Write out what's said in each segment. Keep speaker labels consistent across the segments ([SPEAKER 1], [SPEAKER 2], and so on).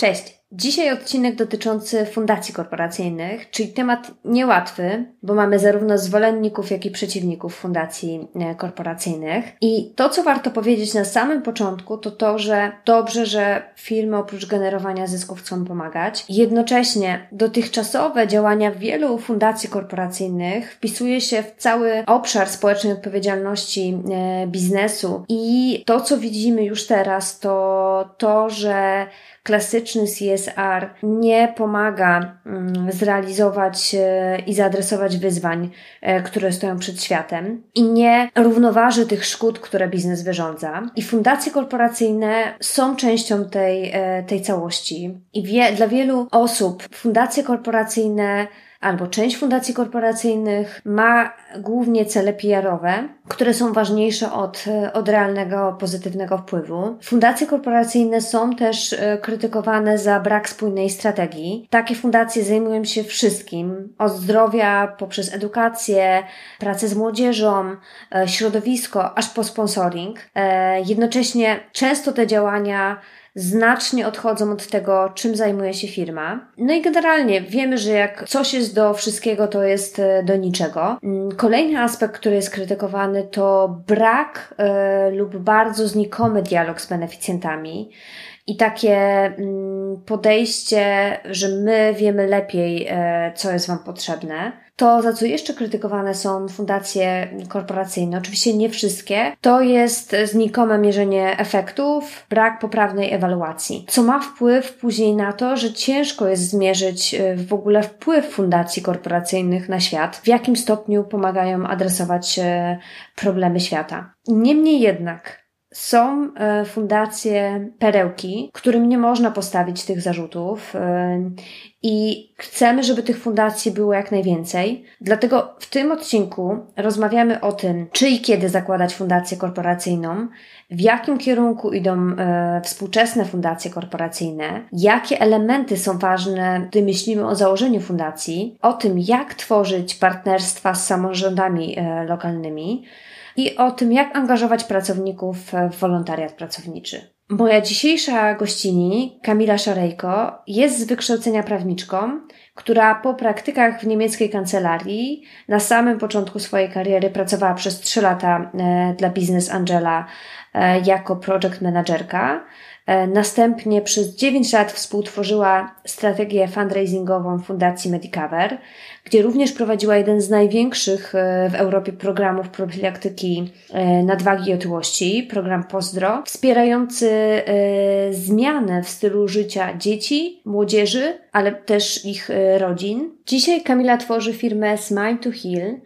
[SPEAKER 1] Cześć! Dzisiaj odcinek dotyczący fundacji korporacyjnych, czyli temat niełatwy, bo mamy zarówno zwolenników, jak i przeciwników fundacji e, korporacyjnych. I to, co warto powiedzieć na samym początku, to to, że dobrze, że firmy oprócz generowania zysków chcą pomagać. Jednocześnie dotychczasowe działania wielu fundacji korporacyjnych wpisuje się w cały obszar społecznej odpowiedzialności e, biznesu i to, co widzimy już teraz, to to, że klasyczny CSR nie pomaga mm, zrealizować e, i zaadresować wyzwań, e, które stoją przed światem i nie równoważy tych szkód, które biznes wyrządza. I fundacje korporacyjne są częścią tej, e, tej całości. I wie, dla wielu osób fundacje korporacyjne albo część fundacji korporacyjnych ma głównie cele PR-owe, które są ważniejsze od, od realnego pozytywnego wpływu. Fundacje korporacyjne są też e, krytykowane za brak spójnej strategii. Takie fundacje zajmują się wszystkim, od zdrowia poprzez edukację, pracę z młodzieżą, e, środowisko, aż po sponsoring. E, jednocześnie często te działania znacznie odchodzą od tego, czym zajmuje się firma. No i generalnie wiemy, że jak coś jest do wszystkiego, to jest e, do niczego. Mm, kolejny aspekt, który jest krytykowany, to brak y, lub bardzo znikomy dialog z beneficjentami i takie mm, podejście, że my wiemy lepiej, e, co jest Wam potrzebne. To, za co jeszcze krytykowane są fundacje korporacyjne, oczywiście nie wszystkie, to jest znikome mierzenie efektów, brak poprawnej ewaluacji, co ma wpływ później na to, że ciężko jest zmierzyć e, w ogóle wpływ fundacji korporacyjnych na świat, w jakim stopniu pomagają adresować problemy świata. Niemniej jednak, są e, fundacje perełki, którym nie można postawić tych zarzutów e, i chcemy, żeby tych fundacji było jak najwięcej. Dlatego w tym odcinku rozmawiamy o tym, czy i kiedy zakładać fundację korporacyjną, w jakim kierunku idą e, współczesne fundacje korporacyjne, jakie elementy są ważne, gdy myślimy o założeniu fundacji, o tym, jak tworzyć partnerstwa z samorządami lokalnymi, i o tym, jak angażować pracowników w wolontariat pracowniczy. Moja dzisiejsza gościni, Kamila Szarejko, jest z wykształcenia prawniczką, która po praktykach w niemieckiej kancelarii na samym początku swojej kariery pracowała przez 3 lata e, dla Business Angela e, jako project managerka. E, następnie przez 9 lat współtworzyła strategię fundraisingową Fundacji Medicover, gdzie również prowadziła jeden z największych e, w Europie programów profilaktyki e, nadwagi i otyłości, program Pozdro, wspierający zmianę w stylu życia dzieci, młodzieży, ale też ich rodzin. Dzisiaj Kamila tworzy firmę Smile to Heal,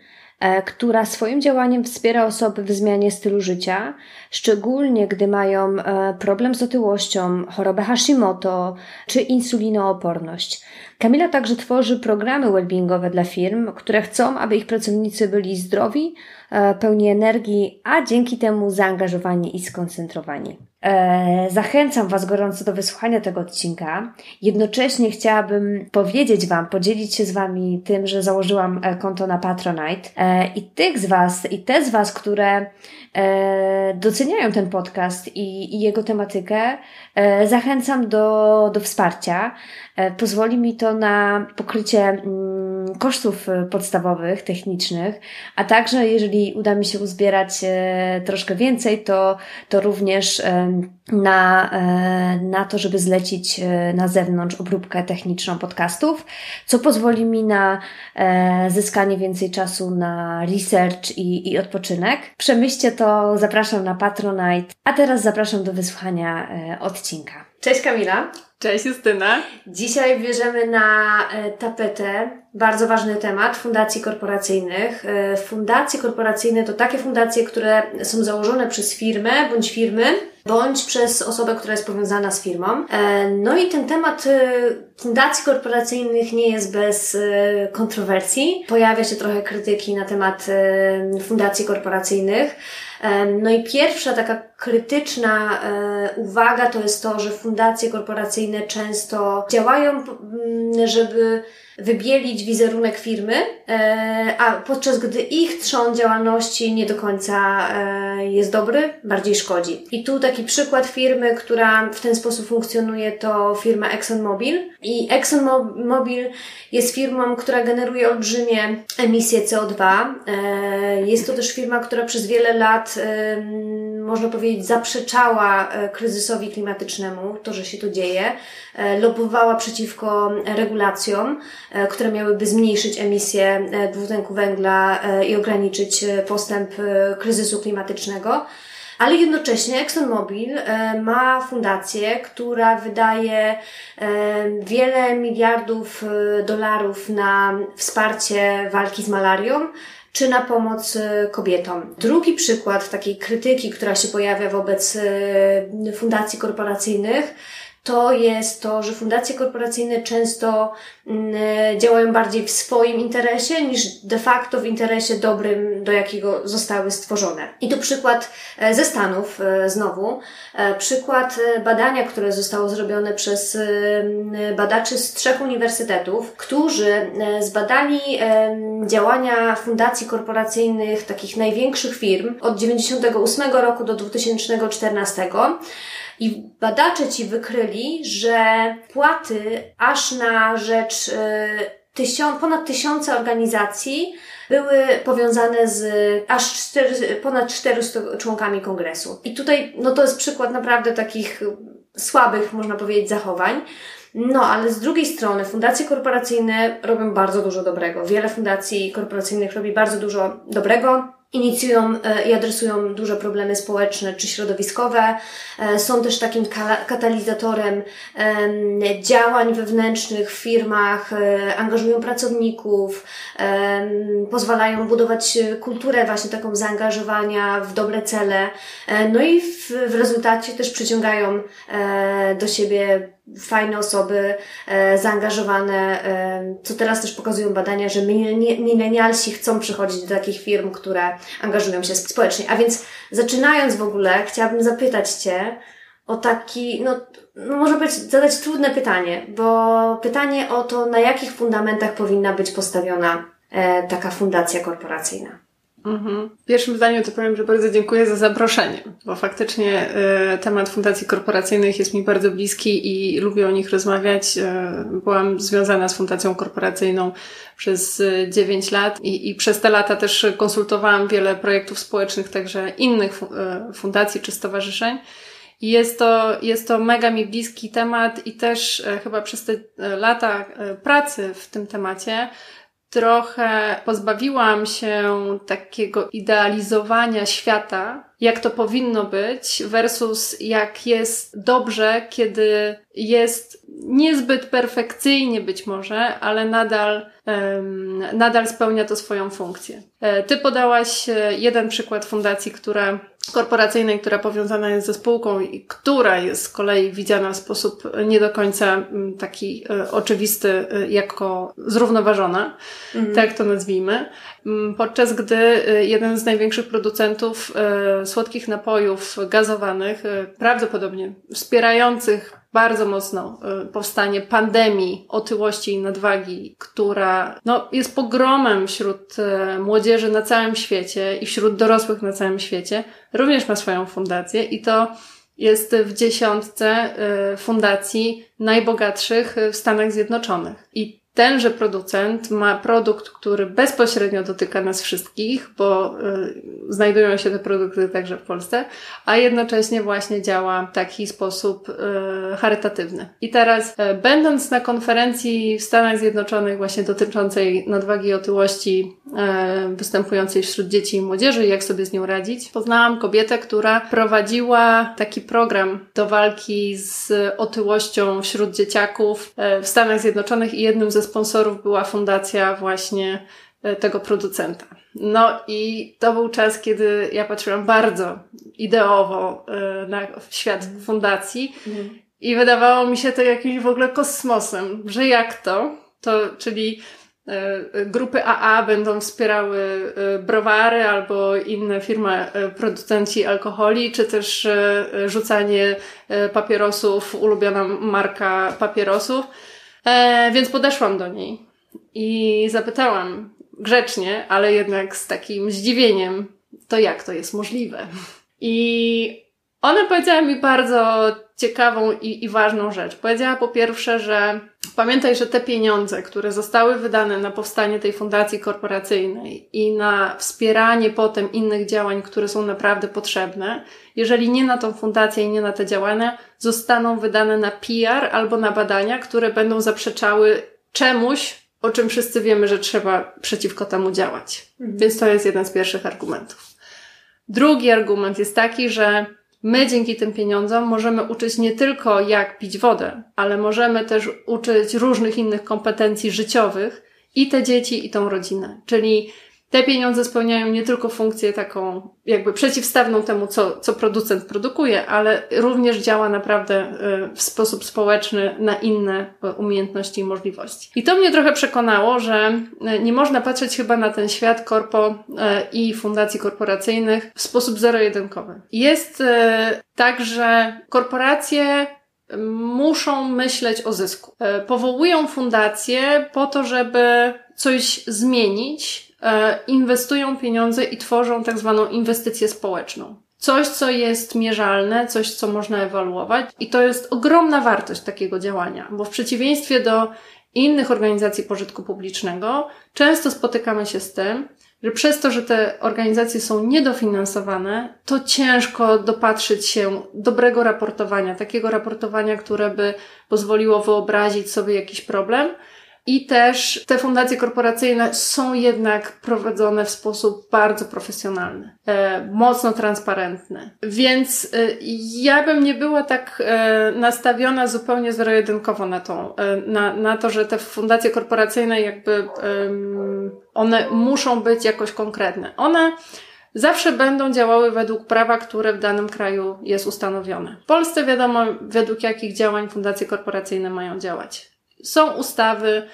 [SPEAKER 1] która swoim działaniem wspiera osoby w zmianie stylu życia, szczególnie gdy mają e, problem z otyłością, chorobę Hashimoto czy insulinooporność. Kamila także tworzy programy wellbeingowe dla firm, które chcą, aby ich pracownicy byli zdrowi, e, pełni energii, a dzięki temu zaangażowani i skoncentrowani. E, zachęcam Was gorąco do wysłuchania tego odcinka. Jednocześnie chciałabym powiedzieć Wam, podzielić się z Wami tym, że założyłam e, konto na Patronite i tych z Was, i te z Was, które doceniają ten podcast i, i jego tematykę, zachęcam do, do wsparcia. Pozwoli mi to na pokrycie mm, kosztów e, podstawowych, technicznych, a także jeżeli uda mi się uzbierać e, troszkę więcej, to, to również e, na, na to, żeby zlecić na zewnątrz obróbkę techniczną podcastów, co pozwoli mi na zyskanie więcej czasu na research i, i odpoczynek. Przemyślcie to, zapraszam na Patronite, a teraz zapraszam do wysłuchania odcinka. Cześć Kamila.
[SPEAKER 2] Cześć Justyna.
[SPEAKER 1] Dzisiaj bierzemy na e, tapetę bardzo ważny temat fundacji korporacyjnych. E, fundacje korporacyjne to takie fundacje, które są założone przez firmę bądź firmy, bądź przez osobę, która jest powiązana z firmą. E, no i ten temat fundacji korporacyjnych nie jest bez kontrowersji. Pojawia się trochę krytyki na temat fundacji korporacyjnych. No i pierwsza taka krytyczna e, uwaga to jest to, że fundacje korporacyjne często działają, żeby wybielić wizerunek firmy, e, a podczas gdy ich trzon działalności nie do końca e, jest dobry, bardziej szkodzi. I tu taki przykład firmy, która w ten sposób funkcjonuje, to firma ExxonMobil. I ExxonMobil jest firmą, która generuje olbrzymie emisje CO2. E, jest to też firma, która przez wiele lat, można powiedzieć, zaprzeczała kryzysowi klimatycznemu, to, że się to dzieje, lobowała przeciwko regulacjom, E, które miałyby zmniejszyć emisję e, dwutlenku węgla e, i ograniczyć postęp kryzysu klimatycznego. Ale jednocześnie ExxonMobil ma fundację, która wydaje wiele miliardów dolarów na wsparcie walki z malarią czy na pomoc kobietom. Drugi przykład takiej krytyki, która się pojawia wobec fundacji korporacyjnych, to jest to, że fundacje korporacyjne często mm, e, działają bardziej w swoim interesie niż de facto w interesie dobrym, do jakiego zostały stworzone. I tu przykład e, ze Stanów e, znowu. Przykład badania, które zostało zrobione przez badaczy z trzech uniwersytetów, którzy zbadali działania fundacji korporacyjnych takich największych firm od 98 roku do 2014 i badacze ci wykryli, że płaty aż na rzecz y, tysiąc, ponad tysiąca organizacji były powiązane z aż 4, ponad 400 członkami kongresu. I tutaj, no to jest przykład naprawdę takich słabych, można powiedzieć, zachowań. No, ale z drugiej strony fundacje korporacyjne robią bardzo dużo dobrego. Wiele fundacji korporacyjnych robi bardzo dużo dobrego inicjują e, i adresują duże problemy społeczne czy środowiskowe. E, są też takim katalizatorem działań wewnętrznych w firmach, e, angażują pracowników, pozwalają budować kulturę właśnie taką zaangażowania w dobre cele. No i w, w rezultacie też przyciągają do siebie fajne osoby, e, zaangażowane, e, co teraz też pokazują badania, że milenialsi chcą przychodzić do takich firm, które angażują się społecznie. A więc zaczynając w ogóle, chciałabym zapytać Cię o taki, no, no może być, zadać trudne pytanie, bo pytanie o to, na jakich fundamentach powinna być postawiona e, taka fundacja korporacyjna.
[SPEAKER 2] Mhm. W pierwszym zdaniu to powiem, że bardzo dziękuję za zaproszenie, bo faktycznie y, temat fundacji korporacyjnych jest mi bardzo bliski i lubię o nich rozmawiać. Y, byłam związana z fundacją korporacyjną przez y, 9 lat i, i przez te lata też konsultowałam wiele projektów społecznych, także innych fundacji czy stowarzyszeń. Jest to, jest to mega mi bliski temat i też chyba przez te lata pracy w tym temacie trochę pozbawiłam się takiego idealizowania świata, jak to powinno być, versus jak jest dobrze, kiedy jest niezbyt perfekcyjnie być może, ale nadal, nadal spełnia to swoją funkcję. E, ty podałaś e, jeden przykład fundacji, która korporacyjnej, która powiązana jest ze spółką i która jest z kolei widziana w sposób nie do końca taki e, oczywisty jako zrównoważona, mhm. tak to nazwijmy. Podczas gdy jeden z największych producentów słodkich napojów gazowanych, prawdopodobnie wspierających bardzo mocno y, powstanie pandemii otyłości i nadwagi, która no, jest pogromem wśród y, młodzieży na całym świecie i wśród dorosłych na całym świecie, również ma swoją fundację i to jest w dziesiątce y, fundacji najbogatszych w Stanach Zjednoczonych. I tenże producent ma produkt, który bezpośrednio dotyka nas wszystkich, bo y, znajdują się te produkty także w Polsce, a jednocześnie właśnie działa w taki sposób y, charytatywny. I teraz, y, będąc na konferencji w Stanach Zjednoczonych właśnie dotyczącej nadwagi i otyłości y, występującej wśród dzieci i młodzieży i jak sobie z nią radzić, poznałam kobietę, która prowadziła taki program do walki z otyłością wśród dzieciaków y, w Stanach Zjednoczonych i jednym ze sponsorów była fundacja właśnie e, tego producenta. No i to był czas, kiedy ja patrzyłam bardzo ideowo e, na świat fundacji mhm. i wydawało mi się to jakimś w ogóle kosmosem, że jak to? To, czyli e, grupy AA będą wspierały browary albo inne firmy, producenci alkoholi, czy też rzucanie papierosów, ulubiona marka papierosów. E, więc podeszłam do niej i zapytałam grzecznie, ale jednak z takim zdziwieniem, to jak to jest możliwe? I ona powiedziała mi bardzo ciekawą i, i ważną rzecz. Powiedziała po pierwsze, że pamiętaj, że te pieniądze, które zostały wydane na powstanie tej fundacji korporacyjnej i na wspieranie potem innych działań, które są naprawdę potrzebne, jeżeli nie na tą fundację i nie na te działania, zostaną wydane na PR albo na badania, które będą zaprzeczały czemuś, o czym wszyscy wiemy, że trzeba przeciwko temu działać. Mhm. Więc to jest jeden z pierwszych argumentów. Drugi argument jest taki, że My dzięki tym pieniądzom możemy uczyć nie tylko jak pić wodę, ale możemy też uczyć różnych innych kompetencji życiowych i te dzieci, i tą rodzinę. Czyli te pieniądze spełniają nie tylko funkcję taką jakby przeciwstawną temu, co, co producent produkuje, ale również działa naprawdę y, w sposób społeczny na inne y, umiejętności i możliwości. I to mnie trochę przekonało, że y, nie można patrzeć chyba na ten świat korpo i fundacji korporacyjnych w sposób zero-jedynkowy. Jest tak, że korporacje muszą myśleć o zysku. Powołują fundacje po to, żeby coś zmienić, inwestują pieniądze i tworzą tak zwaną inwestycję społeczną. Coś, co jest mierzalne, coś, co można ewaluować, i to jest ogromna wartość takiego działania, bo w przeciwieństwie do innych organizacji pożytku publicznego, często spotykamy się z tym, że przez to, że te organizacje są niedofinansowane, to ciężko dopatrzyć się dobrego raportowania, takiego raportowania, które by pozwoliło wyobrazić sobie jakiś problem, i też te fundacje korporacyjne są jednak prowadzone w sposób bardzo profesjonalny, e, mocno transparentny. Więc e, ja bym nie była tak e, nastawiona zupełnie zero-jedynkowo na, tą, na, na to, że te fundacje korporacyjne jakby one muszą być jakoś konkretne. One zawsze będą działały według prawa, które w danym kraju jest ustanowione. W Polsce wiadomo, według jakich działań fundacje korporacyjne mają działać. Są ustawy,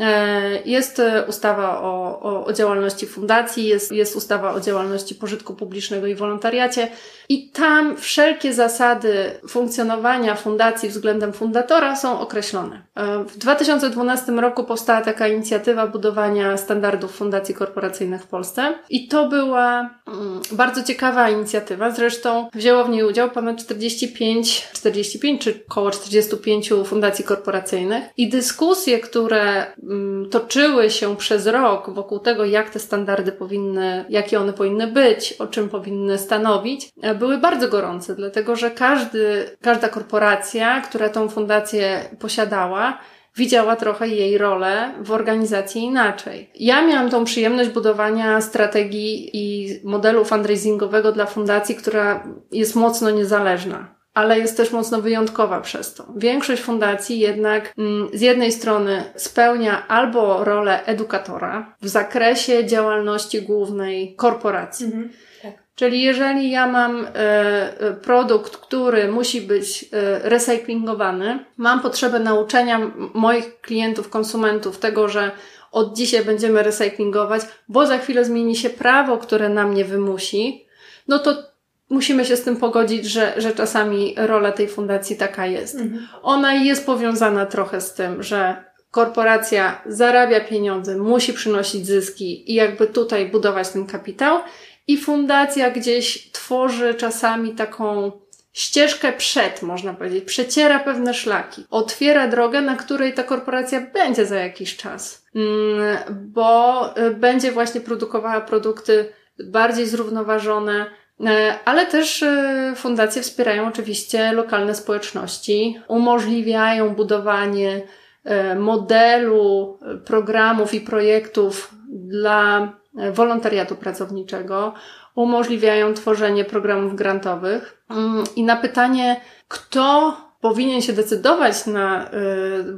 [SPEAKER 2] e, jest ustawa o, o, o, działalności fundacji, jest, jest ustawa o działalności pożytku publicznego i wolontariacie, i tam wszelkie zasady funkcjonowania fundacji względem fundatora są określone. E, w 2012 roku powstała taka inicjatywa budowania standardów fundacji korporacyjnych w Polsce, i to była mm, bardzo ciekawa inicjatywa. Zresztą wzięło w niej udział ponad 45, 45 czy około 45 fundacji korporacyjnych, i dyskusje, które mm, toczyły się przez rok wokół tego, jak te standardy powinny, jakie one powinny być, o czym powinny stanowić, e, były bardzo gorące, dlatego że każdy, każda korporacja, która tą fundację posiadała, widziała trochę jej rolę w organizacji inaczej. Ja miałam tą przyjemność budowania strategii i modelu fundraisingowego dla fundacji, która jest mocno niezależna ale jest też mocno wyjątkowa przez to. Większość fundacji jednak mm, z jednej strony spełnia albo rolę edukatora w zakresie działalności głównej korporacji. Mhm. Tak. Czyli jeżeli ja mam e, e, produkt, który musi być e, recyklingowany, mam potrzebę nauczenia moich klientów, konsumentów tego, że od dzisiaj będziemy recyklingować, bo za chwilę zmieni się prawo, które na mnie wymusi, no to musimy się z tym pogodzić, że, że czasami rola tej fundacji taka jest. Mhm. Ona jest powiązana trochę z tym, że korporacja zarabia pieniądze, musi przynosić zyski i jakby tutaj budować ten kapitał. I fundacja gdzieś tworzy czasami taką ścieżkę przed, można powiedzieć, przeciera pewne szlaki, otwiera drogę, na której ta korporacja będzie za jakiś czas, mm, bo y, będzie właśnie produkowała produkty bardziej zrównoważone, E, ale też e, fundacje wspierają oczywiście lokalne społeczności, umożliwiają budowanie modelu programów i projektów dla wolontariatu pracowniczego, umożliwiają tworzenie programów grantowych. Mm, I na pytanie, kto powinien się decydować na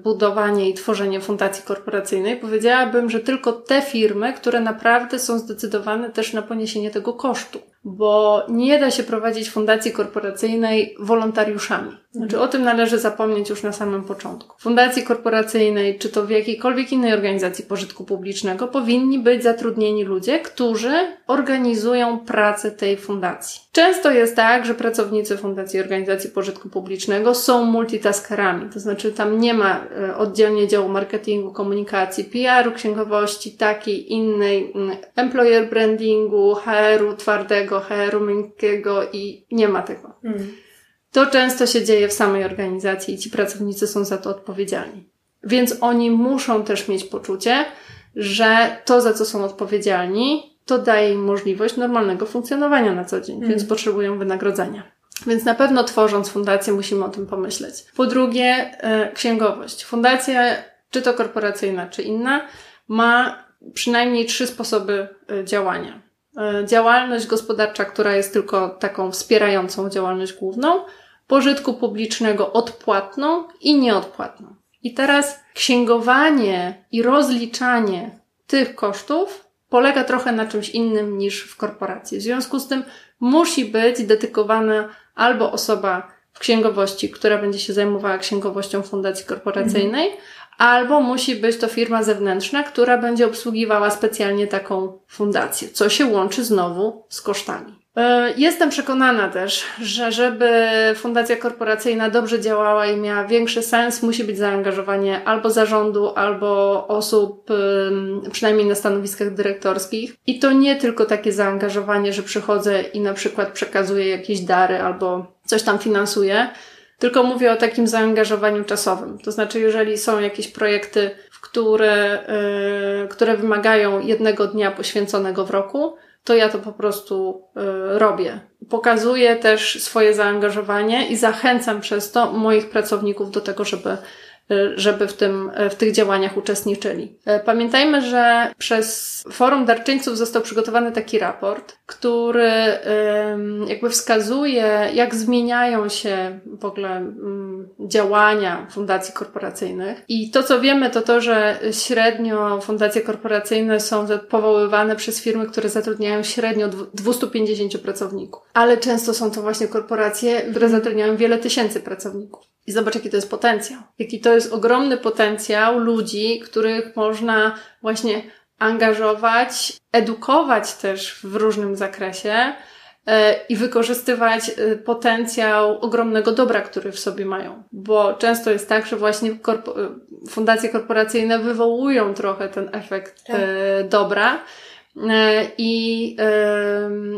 [SPEAKER 2] budowanie i tworzenie fundacji korporacyjnej, powiedziałabym, że tylko te firmy, które naprawdę są zdecydowane też na poniesienie tego kosztu bo nie da się prowadzić fundacji korporacyjnej wolontariuszami. Znaczy o tym należy zapomnieć już na samym początku. Fundacji korporacyjnej, czy to w jakiejkolwiek innej organizacji pożytku publicznego, powinni być zatrudnieni ludzie, którzy organizują pracę tej fundacji. Często jest tak, że pracownicy Fundacji Organizacji Pożytku Publicznego są multitaskerami, to znaczy tam nie ma e, oddzielnie działu marketingu, komunikacji, PR-u, księgowości, takiej innej, mm, employer brandingu, HR-u twardego, HR-u miękkiego i nie ma tego. Mm. To często się dzieje w samej organizacji i ci pracownicy są za to odpowiedzialni. Więc oni muszą też mieć poczucie, że to, za co są odpowiedzialni, to daje im możliwość normalnego funkcjonowania na co dzień, mm. więc potrzebują wynagrodzenia. Więc na pewno tworząc fundację musimy o tym pomyśleć. Po drugie, e, księgowość. Fundacja, czy to korporacyjna, czy inna, ma przynajmniej trzy sposoby e, działania. E, działalność gospodarcza, która jest tylko taką wspierającą działalność główną, pożytku publicznego odpłatną i nieodpłatną. I teraz księgowanie i rozliczanie tych kosztów polega trochę na czymś innym niż w korporacji. W związku z tym musi być dedykowana albo osoba w księgowości, która będzie się zajmowała księgowością fundacji korporacyjnej, mhm. albo musi być to firma zewnętrzna, która będzie obsługiwała specjalnie taką fundację, co się łączy znowu z kosztami. E, jestem przekonana też, że żeby fundacja korporacyjna dobrze działała i miała większy sens, musi być zaangażowanie albo zarządu, albo osób, przynajmniej na stanowiskach dyrektorskich. I to nie tylko takie zaangażowanie, że przychodzę i na przykład przekazuję jakieś dary albo coś tam finansuję, tylko mówię o takim zaangażowaniu czasowym. To znaczy, jeżeli są jakieś projekty, które, yy, które wymagają jednego dnia poświęconego w roku, to ja to po prostu y, robię. Pokazuję też swoje zaangażowanie i zachęcam przez to moich pracowników do tego, żeby żeby w, tym, y, w tych działaniach uczestniczyli. Y, pamiętajmy, że przez Forum Darczyńców został przygotowany taki raport, który jakby wskazuje, jak zmieniają się w ogóle działania fundacji korporacyjnych. I to, co wiemy, to to, że średnio fundacje korporacyjne są powoływane przez firmy, które zatrudniają średnio 250 pracowników. Ale często są to właśnie korporacje, które zatrudniają wiele tysięcy pracowników. I zobacz, jaki to jest potencjał. Jaki to jest ogromny potencjał ludzi, których można właśnie angażować, edukować też w różnym zakresie e, i wykorzystywać e, potencjał ogromnego dobra, który w sobie mają. Bo często jest tak, że właśnie korpo fundacje korporacyjne wywołują trochę ten efekt tak. E, dobra. I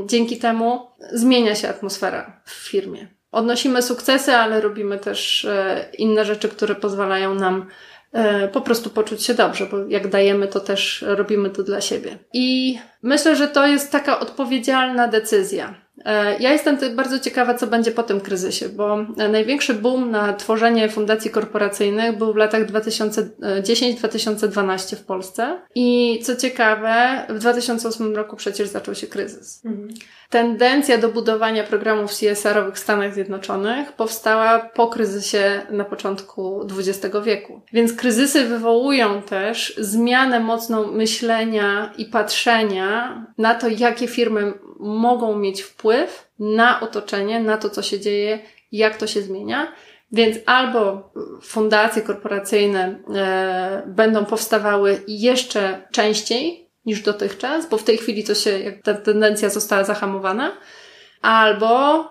[SPEAKER 2] dzięki temu zmienia się atmosfera w firmie odnosimy sukcesy, ale robimy też e, inne rzeczy, które pozwalają nam e, po prostu poczuć się dobrze, bo jak dajemy, to też robimy to dla siebie. I myślę, że to jest taka odpowiedzialna decyzja. E, ja jestem bardzo ciekawa, co będzie po tym kryzysie, bo największy boom na tworzenie fundacji korporacyjnych był w latach 2010-2012 w Polsce. I co ciekawe, w 2008 roku przecież zaczął się kryzys. Mhm tendencja do budowania programów CSR-owych w Stanach Zjednoczonych powstała po kryzysie na początku XX wieku. Więc kryzysy wywołują też zmianę mocną myślenia i patrzenia na to, jakie firmy mogą mieć wpływ na otoczenie, na to, co się dzieje, jak to się zmienia. Więc albo fundacje korporacyjne e, będą powstawały jeszcze częściej, niż dotychczas, bo w tej chwili to się, jak ta tendencja została zahamowana, albo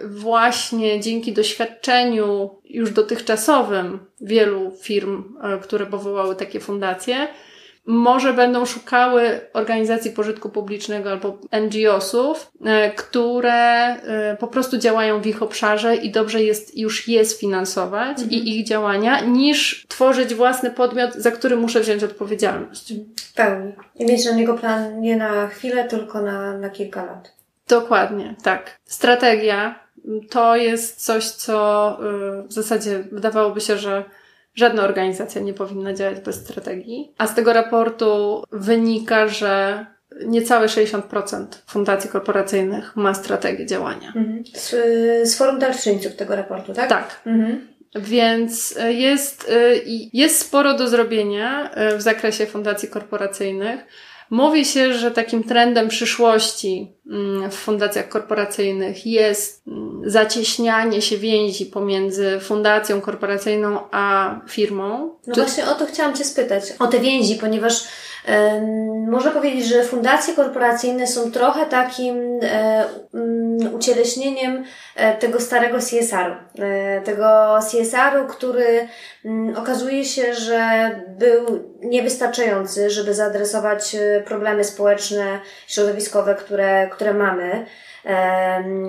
[SPEAKER 2] yy, właśnie dzięki doświadczeniu już dotychczasowym wielu firm, yy, które powołały takie fundacje, może będą szukały organizacji pożytku publicznego albo NGO-sów, e, które e, po prostu działają w ich obszarze i dobrze jest już je sfinansować mhm. i ich działania, niż tworzyć własny podmiot, za który muszę wziąć odpowiedzialność.
[SPEAKER 1] W pełni. I mieć na niego plan nie na chwilę, tylko na, na kilka lat.
[SPEAKER 2] Dokładnie, tak. Strategia to jest coś, co y, w zasadzie wydawałoby się, że żadna organizacja nie powinna działać bez strategii. A z tego raportu wynika, że niecałe 60% fundacji korporacyjnych ma strategię działania. Mhm.
[SPEAKER 1] Z, z forum darczyńców tego raportu, tak?
[SPEAKER 2] Tak. Mhm. Więc jest, y, jest sporo do zrobienia y, w zakresie fundacji korporacyjnych. Mówi się, że takim trendem przyszłości mm, w fundacjach korporacyjnych jest mm, zacieśnianie się więzi pomiędzy fundacją korporacyjną a firmą.
[SPEAKER 1] No Czy... właśnie o to chciałam Cię spytać, o te więzi, ponieważ można powiedzieć, że fundacje korporacyjne są trochę takim e, mm, ucieleśnieniem e, tego starego CSR-u. E, tego CSR-u, który mm, okazuje się, że był niewystarczający, żeby zaadresować problemy społeczne, środowiskowe, które, które mamy.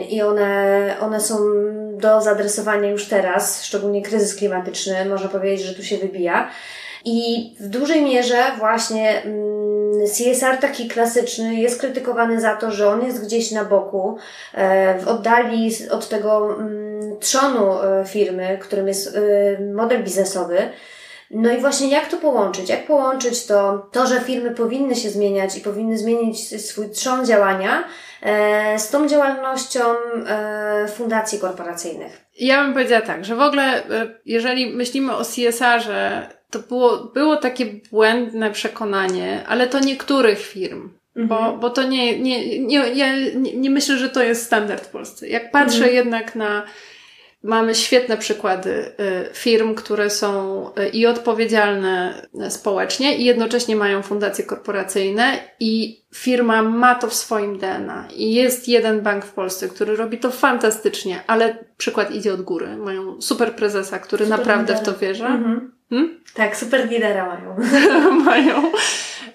[SPEAKER 1] I one, one są do zaadresowania już teraz, szczególnie kryzys klimatyczny, można powiedzieć, że tu się wybija. I w dużej mierze właśnie mm, CSR taki klasyczny jest krytykowany za to, że on jest gdzieś na boku, e, w oddali od tego mm, trzonu e, firmy, którym jest e, model biznesowy. No i właśnie jak to połączyć? Jak połączyć to, to, że firmy powinny się zmieniać i powinny zmienić swój trzon działania z tą działalnością fundacji korporacyjnych?
[SPEAKER 2] Ja bym powiedziała tak, że w ogóle jeżeli myślimy o CSR-ze to było, było takie błędne przekonanie, ale to niektórych firm. Mhm. Bo, bo to nie, nie, nie, ja nie, nie myślę, że to jest standard w Polsce. Jak patrzę mhm. jednak na, mamy świetne przykłady y, firm, które są y, i odpowiedzialne społecznie i jednocześnie mają fundacje korporacyjne i firma ma to w swoim DNA. I jest jeden bank w Polsce, który robi to fantastycznie, ale przykład idzie od góry. Mają super prezesa, który super naprawdę w to wierzy. Mhm.
[SPEAKER 1] Hmm? Tak, super lidera mają.
[SPEAKER 2] mają.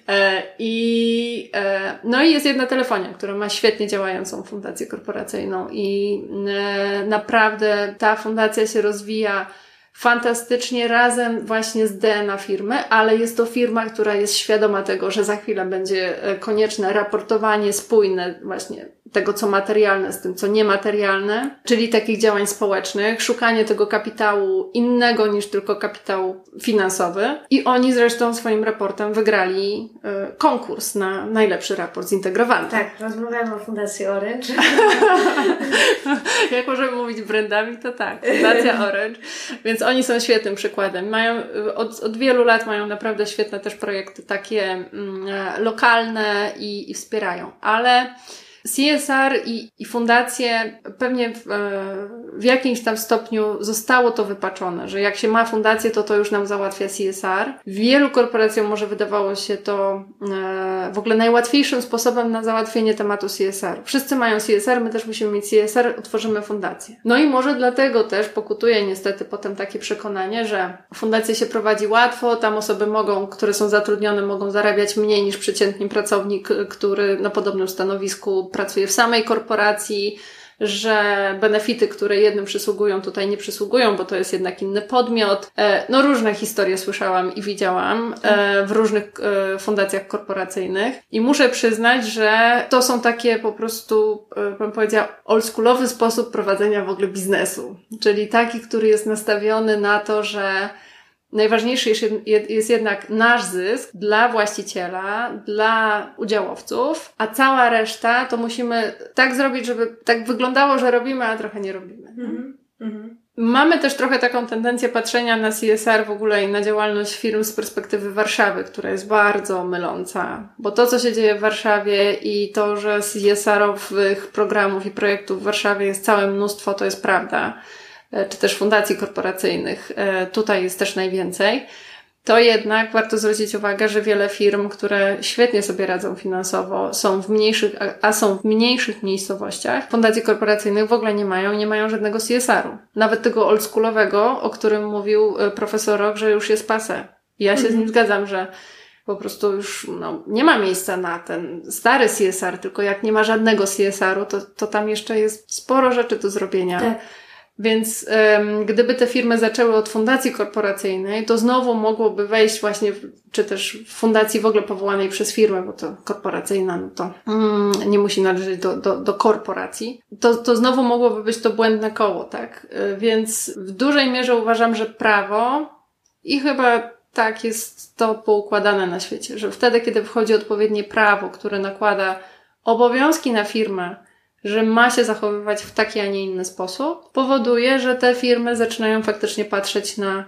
[SPEAKER 2] E, I, e, no i jest jedna telefonia, która ma świetnie działającą fundację korporacyjną i e, naprawdę ta fundacja się rozwija fantastycznie razem właśnie z DNA firmy, ale jest to firma, która jest świadoma tego, że za chwilę będzie e, konieczne raportowanie spójne właśnie tego, co materialne z tym, co niematerialne, czyli takich działań społecznych, szukanie tego kapitału innego niż tylko kapitał finansowy. I oni zresztą swoim raportem wygrali y, konkurs na najlepszy raport zintegrowany.
[SPEAKER 1] Tak, rozmawiamy o Fundacji Orange.
[SPEAKER 2] Jak możemy mówić brandami, to tak, Fundacja Orange. Więc oni są świetnym przykładem. Mają, od, od wielu lat mają naprawdę świetne też projekty takie mm, e, lokalne i, i wspierają. Ale CSR i, i fundacje pewnie w, w, jakimś tam stopniu zostało to wypaczone, że jak się ma fundację, to to już nam załatwia CSR. Wielu korporacjom może wydawało się to e, w ogóle najłatwiejszym sposobem na załatwienie tematu CSR. Wszyscy mają CSR, my też musimy mieć CSR, utworzymy fundację. No i może dlatego też pokutuje niestety potem takie przekonanie, że fundację się prowadzi łatwo, tam osoby mogą, które są zatrudnione, mogą zarabiać mniej niż przeciętny pracownik, który na podobnym stanowisku pracuje w samej korporacji, że benefity, które jednym przysługują, tutaj nie przysługują, bo to jest jednak inny podmiot. E, no różne historie słyszałam i widziałam e, w różnych e, fundacjach korporacyjnych i muszę przyznać, że to są takie po prostu, bym powiedziała, oldschoolowy sposób prowadzenia w ogóle biznesu. Czyli taki, który jest nastawiony na to, że Najważniejszy jest jednak nasz zysk dla właściciela, dla udziałowców, a cała reszta to musimy tak zrobić, żeby tak wyglądało, że robimy, a trochę nie robimy. Mm -hmm. Mamy też trochę taką tendencję patrzenia na CSR w ogóle i na działalność firm z perspektywy Warszawy, która jest bardzo myląca, bo to, co się dzieje w Warszawie i to, że CSR-owych programów i projektów w Warszawie jest całe mnóstwo, to jest prawda czy też fundacji korporacyjnych, e, tutaj jest też najwięcej, to jednak warto zwrócić uwagę, że wiele firm, które świetnie sobie radzą finansowo, są w mniejszych, a są w mniejszych miejscowościach, fundacji korporacyjnych w ogóle nie mają, nie mają żadnego CSR-u. Nawet tego oldschoolowego, o którym mówił e, profesor Rok, że już jest pase. Ja się z nim mhm. zgadzam, że po prostu już no, nie ma miejsca na ten stary CSR, tylko jak nie ma żadnego CSR-u, to, to tam jeszcze jest sporo rzeczy do zrobienia. Tak. Więc um, gdyby te firmy zaczęły od fundacji korporacyjnej, to znowu mogłoby wejść właśnie, w, czy też w fundacji w ogóle powołanej przez firmę, bo to korporacyjna, no to mm, nie musi należeć do, do, do korporacji, to, to znowu mogłoby być to błędne koło, tak? Y, więc w dużej mierze uważam, że prawo i chyba tak jest to poukładane na świecie, że wtedy, kiedy wchodzi odpowiednie prawo, które nakłada obowiązki na firmę, że ma się zachowywać w taki, a nie inny sposób, powoduje, że te firmy zaczynają faktycznie patrzeć na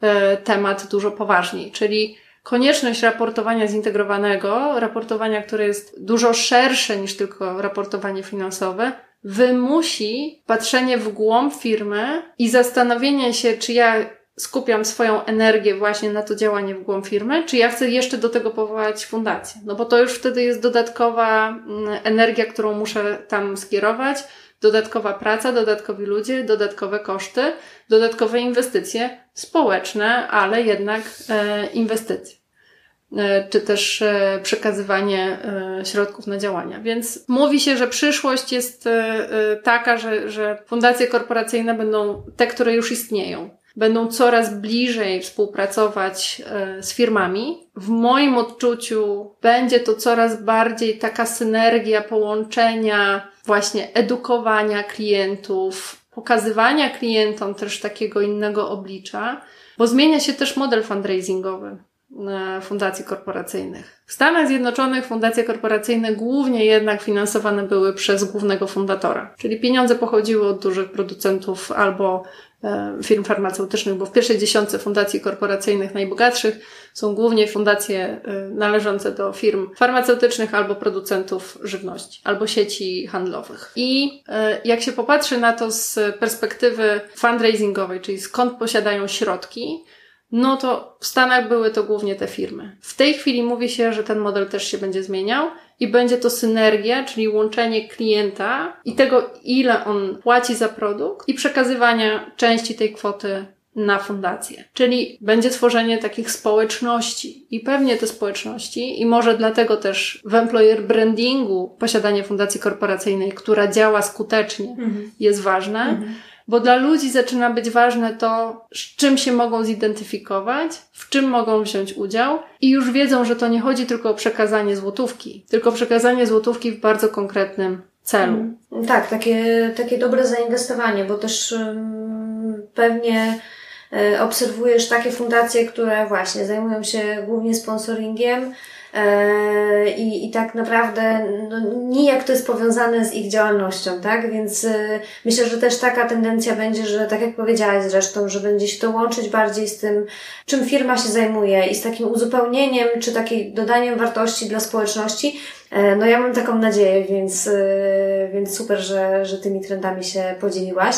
[SPEAKER 2] e, temat dużo poważniej. Czyli konieczność raportowania zintegrowanego, raportowania, które jest dużo szersze niż tylko raportowanie finansowe, wymusi patrzenie w głąb firmy i zastanowienie się, czy ja skupiam swoją energię właśnie na to działanie w głąb firmy, czy ja chcę jeszcze do tego powołać fundację. No bo to już wtedy jest dodatkowa mm, energia, którą muszę tam skierować, dodatkowa praca, dodatkowi ludzie, dodatkowe koszty, dodatkowe inwestycje społeczne, ale jednak e, inwestycje. E, czy też e, przekazywanie środków na działania. Więc mówi się, że przyszłość jest taka, że, że fundacje korporacyjne będą te, które już istnieją będą coraz bliżej współpracować e, z firmami. W moim odczuciu będzie to coraz bardziej taka synergia połączenia właśnie edukowania klientów, pokazywania klientom też takiego innego oblicza, bo zmienia się też model fundraisingowy e, fundacji korporacyjnych. W Stanach Zjednoczonych fundacje korporacyjne głównie jednak finansowane były przez głównego fundatora, czyli pieniądze pochodziły od dużych producentów albo firm farmaceutycznych, bo w pierwszej dziesiątce fundacji korporacyjnych najbogatszych są głównie fundacje e, należące do firm farmaceutycznych albo producentów żywności, albo sieci handlowych. I e, jak się popatrzy na to z perspektywy fundraisingowej, czyli skąd posiadają środki, no to w Stanach były to głównie te firmy. W tej chwili mówi się, że ten model też się będzie zmieniał i będzie to synergia, czyli łączenie klienta i tego, ile on płaci za produkt i przekazywania części tej kwoty na fundację. Czyli będzie tworzenie takich społeczności i pewnie te społeczności i może dlatego też w employer brandingu posiadanie fundacji korporacyjnej, która działa skutecznie mhm. jest ważne. Mhm bo dla ludzi zaczyna być ważne to, z czym się mogą zidentyfikować, w czym mogą wziąć udział i już wiedzą, że to nie chodzi tylko o przekazanie złotówki, tylko przekazanie złotówki w bardzo konkretnym celu.
[SPEAKER 1] Mm, tak, takie, takie dobre zainwestowanie, bo też um, pewnie e, obserwujesz takie fundacje, które właśnie zajmują się głównie sponsoringiem, I, I tak naprawdę no, nijak to jest powiązane z ich działalnością, tak? Więc e, myślę, że też taka tendencja będzie, że tak jak powiedziałaś zresztą, że będzie się to łączyć bardziej z tym, czym firma się zajmuje i z takim uzupełnieniem, czy takim dodaniem wartości dla społeczności. E, no ja mam taką nadzieję, więc, więc super, że, że tymi trendami się podzieliłaś.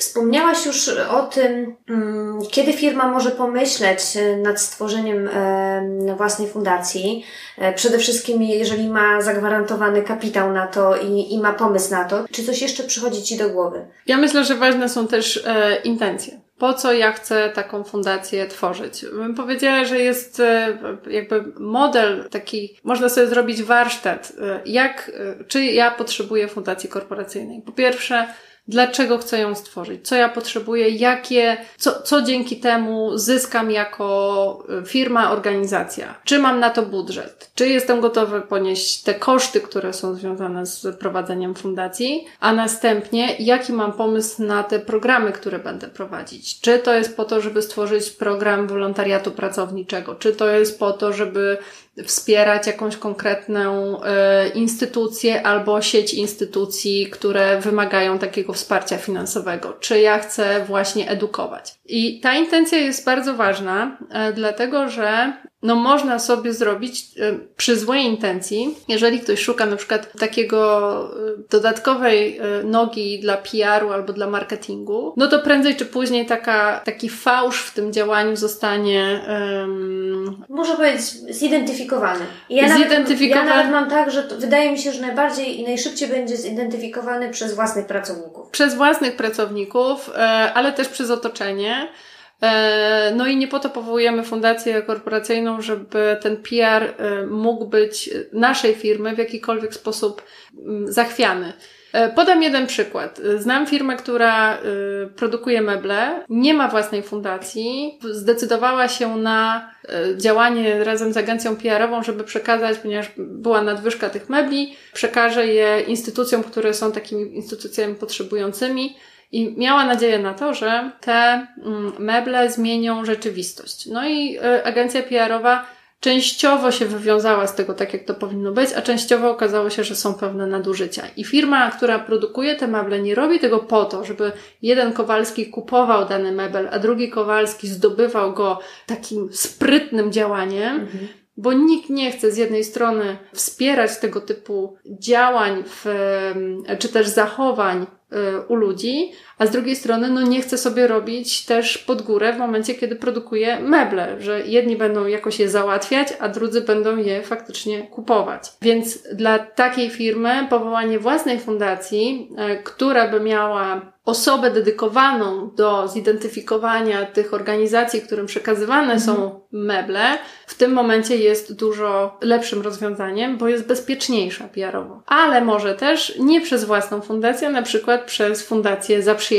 [SPEAKER 1] Wspomniałaś już o tym, mm, kiedy firma może pomyśleć e, nad stworzeniem e, własnej fundacji. E, przede wszystkim, jeżeli ma zagwarantowany kapitał na to i, i ma pomysł na to. Czy coś jeszcze przychodzi Ci do głowy?
[SPEAKER 2] Ja myślę, że ważne są też e, intencje. Po co ja chcę taką fundację tworzyć? Bym powiedziała, że jest jakby model taki, można sobie zrobić warsztat, jak, czy ja potrzebuję fundacji korporacyjnej. Po pierwsze, dlaczego chcę ją stworzyć, co ja potrzebuję, jakie, co, co dzięki temu zyskam jako y, firma, organizacja. Czy mam na to budżet? Czy jestem gotowy ponieść te koszty, które są związane z prowadzeniem fundacji? A następnie, jaki mam pomysł na te programy, które będę prowadzić? Czy to jest po to, żeby stworzyć program wolontariatu pracowniczego? Czy to jest po to, żeby wspierać jakąś konkretną e, instytucję albo sieć instytucji, które wymagają takiego wsparcia finansowego, czy ja chcę właśnie edukować. I ta intencja jest bardzo ważna, e, dlatego że no można sobie zrobić e, przy złej intencji, jeżeli ktoś szuka na przykład takiego e, dodatkowej e, nogi dla PR-u albo dla marketingu, no to prędzej czy później taka, taki fałsz w tym działaniu zostanie um,
[SPEAKER 1] może być zidentyfikowany. Ja zidentyfikowany. Nawet, ja nawet mam tak, że to, wydaje mi się, że najbardziej i najszybciej będzie zidentyfikowany przez własnych pracowników.
[SPEAKER 2] Przez własnych pracowników, ale też przez otoczenie. E, no i nie po to powołujemy fundację korporacyjną, żeby ten PR e, mógł być naszej firmy w jakikolwiek sposób mm, zachwiany. E, podam jeden przykład. Znam firmę, która produkuje meble, nie ma własnej fundacji, zdecydowała się na działanie razem z agencją PR-ową, żeby przekazać, ponieważ była nadwyżka tych mebli, przekaże je instytucjom, które są takimi instytucjami potrzebującymi. I miała nadzieję na to, że te mm, meble zmienią rzeczywistość. No i e, agencja PR-owa częściowo się wywiązała z tego tak, jak to powinno być, a częściowo okazało się, że są pewne nadużycia. I firma, która produkuje te meble, nie robi tego po to, żeby jeden Kowalski kupował dany mebel, a drugi Kowalski zdobywał go takim sprytnym działaniem, mhm bo nikt nie chce z jednej strony wspierać tego typu działań w, czy też zachowań y, u ludzi, a z drugiej strony no nie chce sobie robić też pod górę w momencie, kiedy produkuje meble, że jedni będą jakoś je załatwiać, a drudzy będą je faktycznie kupować. Więc dla takiej firmy powołanie własnej fundacji, y, która by miała osobę dedykowaną do zidentyfikowania tych organizacji, którym przekazywane mhm. są meble, w tym momencie jest dużo lepszym rozwiązaniem, bo jest bezpieczniejsza PR-owo. Ale może też nie przez własną fundację, na przykład przez fundację zaprzyjaźnioną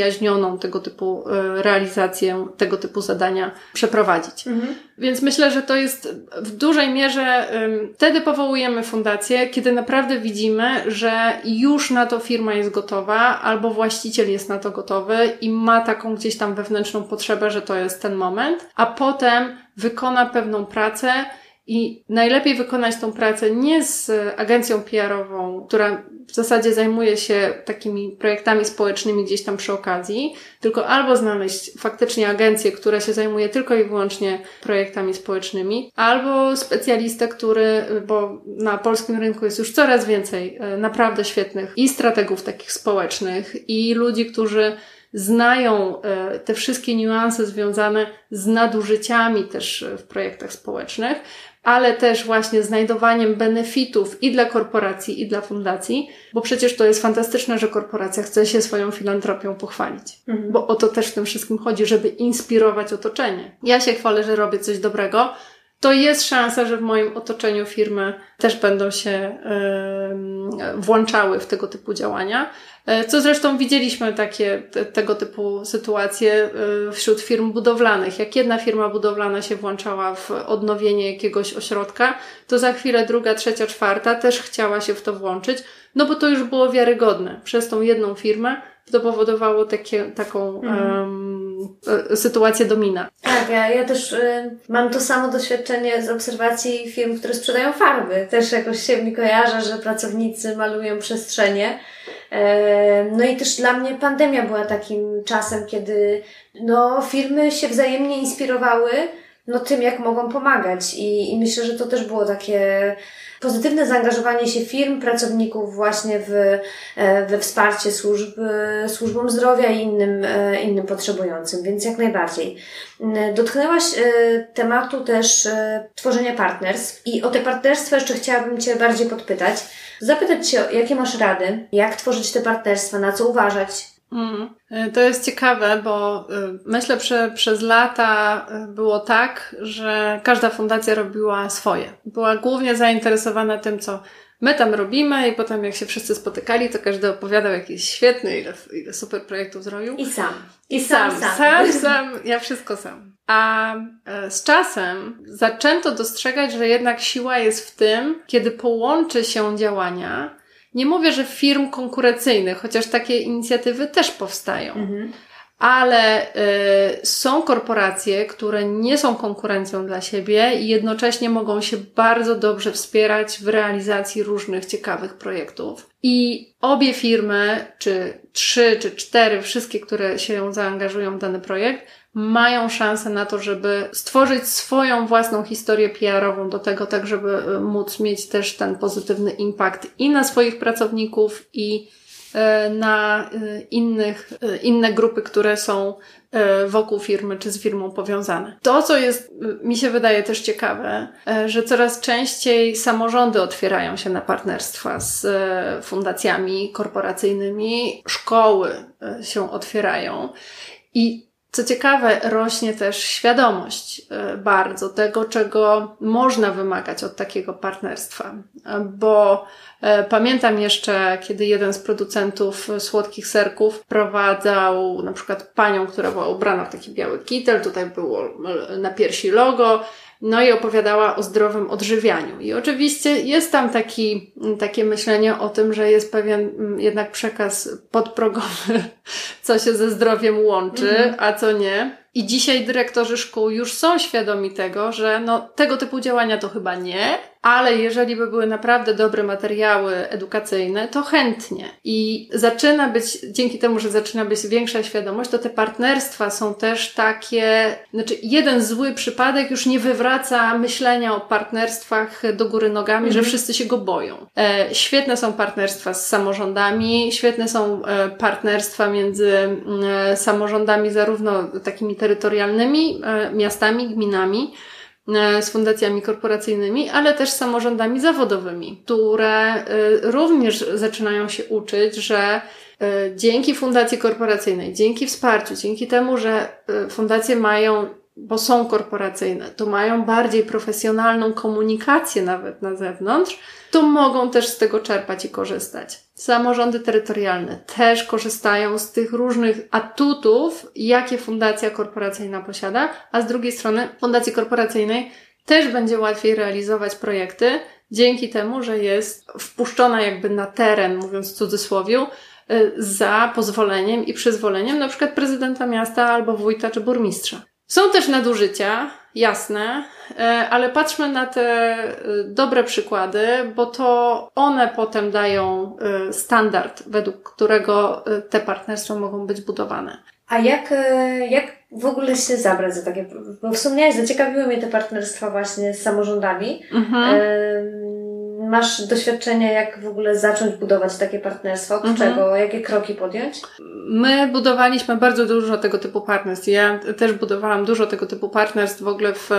[SPEAKER 2] tego typu e, realizację, tego typu zadania przeprowadzić. Mhm. Więc myślę, że to jest w dużej mierze, wtedy powołujemy fundację, kiedy naprawdę widzimy, że już na to firma jest gotowa, albo właściciel jest na to gotowy i ma taką gdzieś tam wewnętrzną potrzebę, że to jest ten moment, a potem wykona pewną pracę, i najlepiej wykonać tą pracę nie z agencją PR-ową, która w zasadzie zajmuje się takimi projektami społecznymi gdzieś tam przy okazji, tylko albo znaleźć faktycznie agencję, która się zajmuje tylko i wyłącznie projektami społecznymi, albo specjalistę, który, bo na polskim rynku jest już coraz więcej e, naprawdę świetnych i strategów takich społecznych, i ludzi, którzy znają e, te wszystkie niuanse związane z nadużyciami też w projektach społecznych, ale też właśnie znajdowaniem benefitów i dla korporacji, i dla fundacji, bo przecież to jest fantastyczne, że korporacja chce się swoją filantropią pochwalić, mhm. bo o to też w tym wszystkim chodzi, żeby inspirować otoczenie. Ja się chwalę, że robię coś dobrego, to jest szansa, że w moim otoczeniu firmy też będą się włączały w tego typu działania. E, co zresztą widzieliśmy takie, te, tego typu sytuacje e, wśród firm budowlanych. Jak jedna firma budowlana się włączała w odnowienie jakiegoś ośrodka, to za chwilę druga, trzecia, czwarta też chciała się w to włączyć, no bo to już było wiarygodne. Przez tą jedną firmę to powodowało takie, taką mhm. um, sytuację domina.
[SPEAKER 1] Tak, ja, ja też y, mam to samo doświadczenie z obserwacji firm, które sprzedają farby. Też jakoś się mi kojarzę, że pracownicy malują przestrzenie. E, no i też dla mnie pandemia była takim czasem, kiedy no, firmy się wzajemnie inspirowały no, tym, jak mogą pomagać. I, I myślę, że to też było takie pozytywne zaangażowanie się firm, pracowników właśnie w, e, we wsparcie służb, służbom zdrowia i innym, e, innym potrzebującym, więc jak najbardziej. Dotknęłaś tematu też tworzenia partnerstw i o te partnerstwa jeszcze chciałabym Cię bardziej podpytać zapytać Cię, jakie masz rady, jak tworzyć te partnerstwa, na co uważać. Mm.
[SPEAKER 2] To jest ciekawe, bo y, myślę, że przez lata y, było tak, że każda fundacja robiła swoje. Była głównie zainteresowana tym, co my tam robimy i potem jak się wszyscy spotykali, to każdy opowiadał jakiś świetny, ile, ile super projektów zrobił.
[SPEAKER 1] I sam.
[SPEAKER 2] I, I sam, sam, sam, sam, ja wszystko sam. A e, z czasem zaczęto dostrzegać, że jednak siła jest w tym, kiedy połączy się działania. Nie mówię, że firm konkurencyjnych, chociaż takie inicjatywy też powstają. Mhm ale y, są korporacje, które nie są konkurencją dla siebie i jednocześnie mogą się bardzo dobrze wspierać w realizacji różnych ciekawych projektów. I obie firmy, czy trzy, czy cztery, wszystkie, które się zaangażują w dany projekt, mają szansę na to, żeby stworzyć swoją własną historię PR-ową do tego, tak żeby y, móc mieć też ten pozytywny impact i na swoich pracowników, i na y, innych, inne grupy, które są wokół firmy czy z firmą powiązane. To, co jest, mi się wydaje też ciekawe, że coraz częściej samorządy otwierają się na partnerstwa z fundacjami korporacyjnymi, szkoły się otwierają i Co ciekawe, rośnie też świadomość e, bardzo tego, czego można wymagać od takiego partnerstwa, bo e, pamiętam jeszcze, kiedy jeden z producentów słodkich serków prowadzał na przykład panią, która była ubrana w taki biały kitel, tutaj było na piersi logo, no i opowiadała o zdrowym odżywianiu. I oczywiście jest tam taki, takie myślenie o tym, że jest pewien mm, jednak przekaz podprogowy, co się ze zdrowiem łączy, mhm. a co nie. I dzisiaj dyrektorzy szkół już są świadomi tego, że no, tego typu działania to chyba nie, ale jeżeli by były naprawdę dobre materiały edukacyjne, to chętnie. I zaczyna być, dzięki temu, że zaczyna być większa świadomość, to te partnerstwa są też takie, znaczy jeden zły przypadek już nie wywraca myślenia o partnerstwach do góry nogami, mhm. że wszyscy się go boją. E, świetne są partnerstwa z samorządami, świetne są e, partnerstwa między e, samorządami zarówno takimi terytorialnymi, e, miastami, gminami, e, z fundacjami korporacyjnymi, ale też samorządami zawodowymi, które e, również zaczynają się uczyć, że dzięki fundacji korporacyjnej, dzięki wsparciu, dzięki temu, że fundacje mają bo są korporacyjne, to mają bardziej profesjonalną komunikację nawet na zewnątrz, to mogą też z tego czerpać i korzystać. Samorządy terytorialne też korzystają z tych różnych atutów, jakie fundacja korporacyjna posiada, a z drugiej strony fundacji korporacyjnej też będzie łatwiej realizować projekty dzięki temu, że jest wpuszczona jakby na teren, mówiąc w cudzysłowie, y, za pozwoleniem i przyzwoleniem na przykład prezydenta miasta albo wójta czy burmistrza. Są też nadużycia, jasne, e, ale patrzmy na te e, dobre przykłady, bo to one potem dają e, standard, według którego te partnerstwa mogą być budowane.
[SPEAKER 1] A jak, jak w ogóle się zabrać za takie, bo wspomniałeś, zaciekawiły mnie te partnerstwa właśnie z samorządami. Mhm masz doświadczenie, jak w ogóle zacząć budować takie partnerstwo? Od mhm. czego? Jakie kroki podjąć?
[SPEAKER 2] My budowaliśmy bardzo dużo tego typu partnerstw. Ja też budowałam dużo tego typu partnerstw w ogóle w,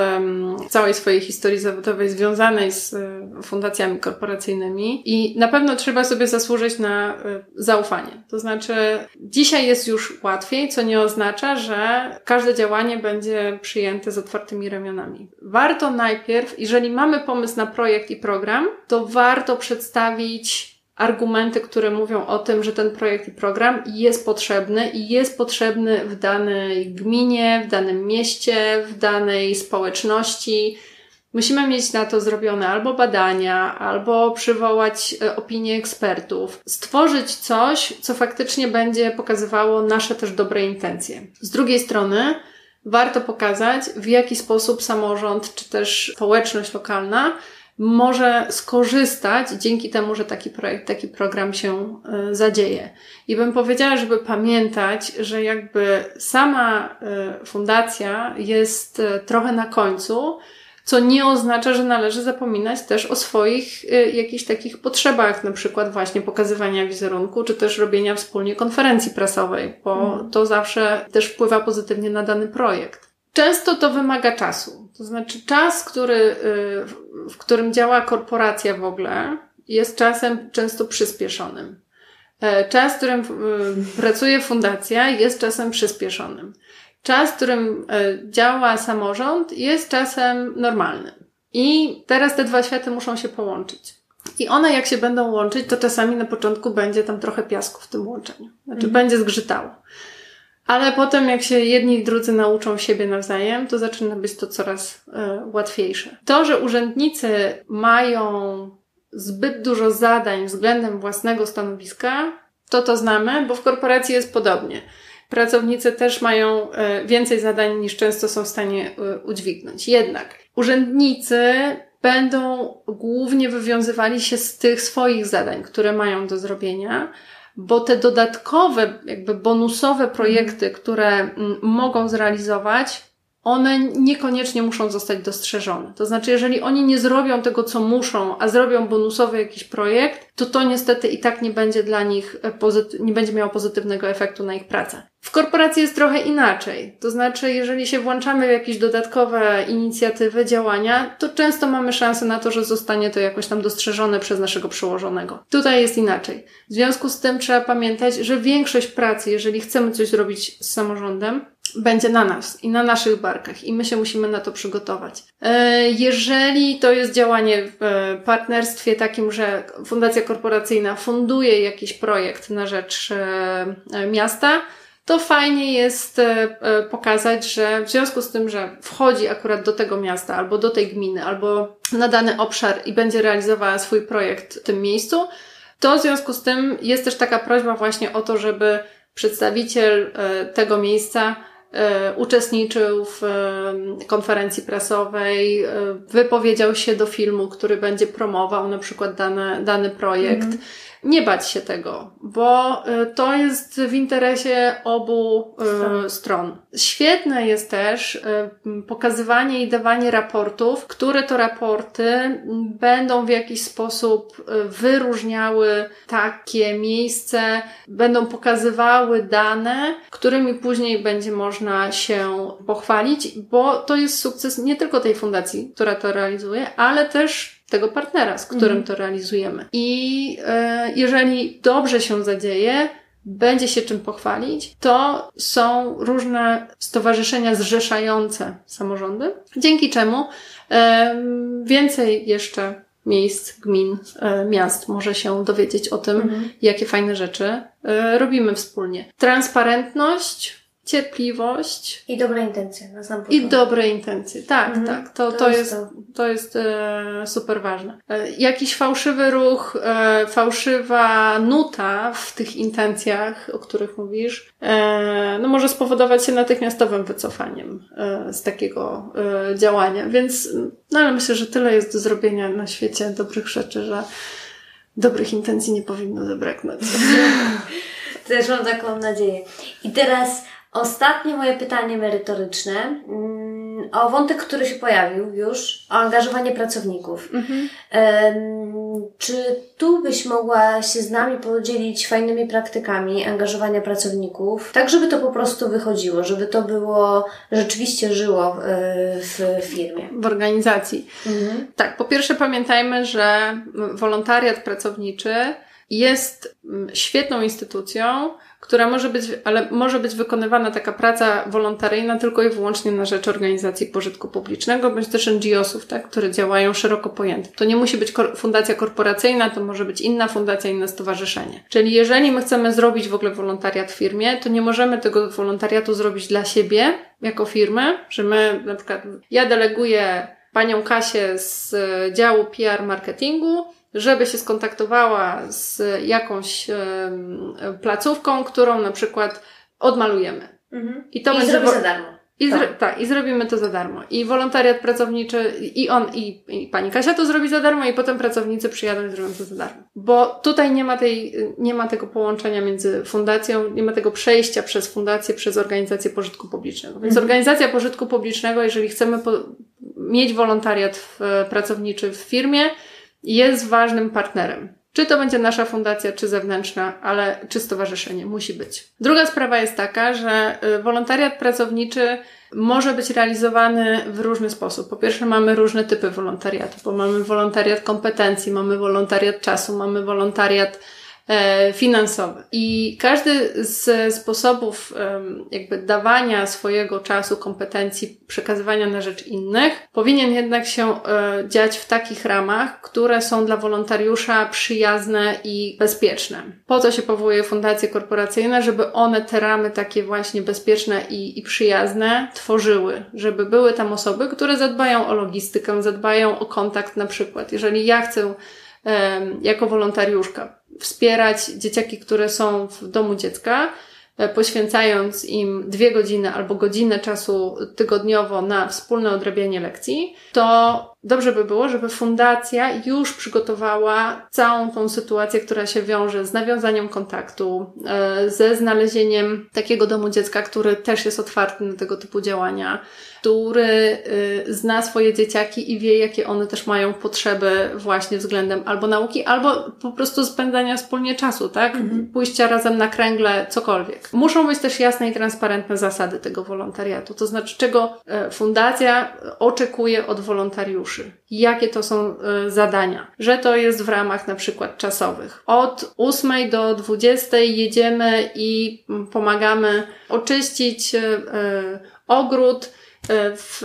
[SPEAKER 2] w całej swojej historii zawodowej związanej z e, fundacjami korporacyjnymi i na pewno trzeba sobie zasłużyć na e, zaufanie. To znaczy, dzisiaj jest już łatwiej, co nie oznacza, że każde działanie będzie przyjęte z otwartymi ramionami. Warto najpierw, jeżeli mamy pomysł na projekt i program, to warto przedstawić argumenty, które mówią o tym, że ten projekt i program jest potrzebny i jest potrzebny w danej gminie, w danym mieście, w danej społeczności. Musimy mieć na to zrobione albo badania, albo przywołać e, opinie ekspertów, stworzyć coś, co faktycznie będzie pokazywało nasze też dobre intencje. Z drugiej strony, warto pokazać, w jaki sposób samorząd czy też społeczność lokalna może skorzystać dzięki temu, że taki projekt, taki program się e, zadzieje. I bym powiedziała, żeby pamiętać, że jakby sama e, fundacja jest e, trochę na końcu, co nie oznacza, że należy zapominać też o swoich jakichś takich potrzebach, na przykład właśnie pokazywania wizerunku, czy też robienia wspólnie konferencji prasowej, bo mm. to zawsze też wpływa pozytywnie na dany projekt. Często to wymaga czasu. To znaczy czas, który, y, w którym działa korporacja w ogóle, jest czasem często przyspieszonym. E, czas, w którym y, pracuje fundacja, jest czasem przyspieszonym. Czas, w którym e, działa samorząd, jest czasem normalnym. I teraz te dwa światy muszą się połączyć. I one, jak się będą łączyć, to czasami na początku będzie tam trochę piasku w tym łączeniu. Znaczy, mhm. będzie zgrzytało. Ale potem, jak się jedni i drudzy nauczą siebie nawzajem, to zaczyna być to coraz y, łatwiejsze. To, że urzędnicy mają zbyt dużo zadań względem własnego stanowiska, to to znamy, bo w korporacji jest podobnie. Pracownicy też mają y, więcej zadań niż często są w stanie y, udźwignąć. Jednak urzędnicy będą głównie wywiązywali się z tych swoich zadań, które mają do zrobienia, bo te dodatkowe, jakby bonusowe projekty, które mm, mogą zrealizować, one niekoniecznie muszą zostać dostrzeżone. To znaczy, jeżeli oni nie zrobią tego, co muszą, a zrobią bonusowy jakiś projekt, to to niestety i tak nie będzie dla nich, e, nie będzie miało pozytywnego efektu na ich pracę. W korporacji jest trochę inaczej. To znaczy, jeżeli się włączamy w jakieś dodatkowe inicjatywy, działania, to często mamy szansę na to, że zostanie to jakoś tam dostrzeżone przez naszego przełożonego. Tutaj jest inaczej. W związku z tym trzeba pamiętać, że większość pracy, jeżeli chcemy coś zrobić z samorządem, będzie na nas i na naszych barkach i my się musimy na to przygotować. E, jeżeli to jest działanie w e, partnerstwie takim, że fundacja korporacyjna funduje jakiś projekt na rzecz e, miasta, to fajnie jest pokazać, że w związku z tym, że wchodzi akurat do tego miasta albo do tej gminy, albo na dany obszar i będzie realizowała swój projekt w tym miejscu, to w związku z tym jest też taka prośba właśnie o to, żeby przedstawiciel tego miejsca uczestniczył w e, konferencji prasowej, e, wypowiedział się do filmu, który będzie promował na przykład dane, dany projekt. Mm nie bać się tego, bo y, to jest w interesie obu y, stron. stron. Świetne jest też y, pokazywanie i dawanie raportów, które to raporty będą w jakiś sposób wyróżniały takie miejsce, będą pokazywały dane, którymi później będzie można się pochwalić, bo to jest sukces nie tylko tej fundacji, która to realizuje, ale też tego partnera, z którym mhm. to realizujemy. I e, jeżeli dobrze się zadzieje, będzie się czym pochwalić, to są różne stowarzyszenia zrzeszające samorządy, dzięki czemu e, więcej jeszcze miejsc, gmin, e, miast może się dowiedzieć o tym, mhm. jakie fajne rzeczy robimy wspólnie. Transparentność cierpliwość.
[SPEAKER 1] I dobre intencje na sam
[SPEAKER 2] I dobre intencje, tak, mhm. tak. To, to, to jest, to, to jest e, super ważne. E, jakiś fałszywy ruch, e, fałszywa nuta w tych intencjach, o których mówisz, e, no może spowodować się natychmiastowym wycofaniem e, z takiego e, działania. Więc, no ale myślę, że tyle jest do zrobienia na świecie dobrych rzeczy, że dobrych intencji nie powinno zabraknąć.
[SPEAKER 1] Też mam taką nadzieję. I teraz Ostatnie moje pytanie merytoryczne mm, o wątek, który się pojawił już, o angażowanie pracowników. Mhm. Czy tu byś mogła się z nami podzielić fajnymi praktykami angażowania pracowników, tak żeby to po prostu wychodziło, żeby to było, rzeczywiście żyło w firmie?
[SPEAKER 2] W organizacji. Mhm. Tak, po pierwsze pamiętajmy, że wolontariat pracowniczy jest mm, świetną instytucją, która może być, ale może być wykonywana taka praca wolontaryjna tylko i wyłącznie na rzecz organizacji pożytku publicznego, bądź też NGO-sów, tak, które działają szeroko pojęte. To nie musi być kor fundacja korporacyjna, to może być inna fundacja, inne stowarzyszenie. Czyli jeżeli my chcemy zrobić w ogóle wolontariat w firmie, to nie możemy tego wolontariatu zrobić dla siebie, jako firmy, że my, na przykład, ja deleguję panią Kasię z działu PR marketingu, żeby się skontaktowała z jakąś placówką, którą na przykład odmalujemy.
[SPEAKER 1] Mhm. I to I będzie. Zrobi za darmo.
[SPEAKER 2] I zro- tak. tak, i zrobimy to za darmo. I wolontariat pracowniczy, i on, i, i pani Kasia to zrobi za darmo, i potem pracownicy przyjadą i zrobią to za darmo. Bo tutaj nie ma tej, nie ma tego połączenia między fundacją, nie ma tego przejścia przez fundację, przez organizację pożytku publicznego. Więc mhm. organizacja pożytku publicznego, jeżeli chcemy po- mieć wolontariat w, pracowniczy w firmie, jest ważnym partnerem. Czy to będzie nasza fundacja, czy zewnętrzna, ale czy stowarzyszenie musi być. Druga sprawa jest taka, że y, wolontariat pracowniczy może być realizowany w różny sposób. Po pierwsze, mamy różne typy wolontariatu, bo mamy wolontariat kompetencji, mamy wolontariat czasu, mamy wolontariat E, finansowe. I każdy z sposobów jakby dawania swojego czasu, kompetencji, przekazywania na rzecz innych powinien jednak się e, dziać w takich ramach, które są dla wolontariusza przyjazne i bezpieczne. Po co się powołuje fundacje korporacyjne? Żeby one te ramy takie właśnie bezpieczne i, i przyjazne tworzyły. Żeby były tam osoby, które zadbają o logistykę, zadbają o kontakt na przykład. Jeżeli ja chcę jako wolontariuszka wspierać dzieciaki, które są w domu dziecka, e, poświęcając im dwie godziny albo godzinę czasu tygodniowo na wspólne odrabianie lekcji, to Dobrze by było, żeby fundacja już przygotowała całą tą sytuację, która się wiąże z nawiązaniem kontaktu, e, ze znalezieniem takiego domu dziecka, który też jest otwarty na tego typu działania, który e, zna swoje dzieciaki i wie, jakie one też mają potrzeby właśnie względem albo nauki, albo po prostu spędzania wspólnie czasu, tak? Mhm. Pójścia razem na kręgle, cokolwiek. Muszą być też jasne i transparentne zasady tego wolontariatu, to znaczy czego e, fundacja oczekuje od wolontariuszy Jakie to są y, zadania? Że to jest w ramach na przykład czasowych. Od 8 do 20 jedziemy i pomagamy oczyścić y, ogród, w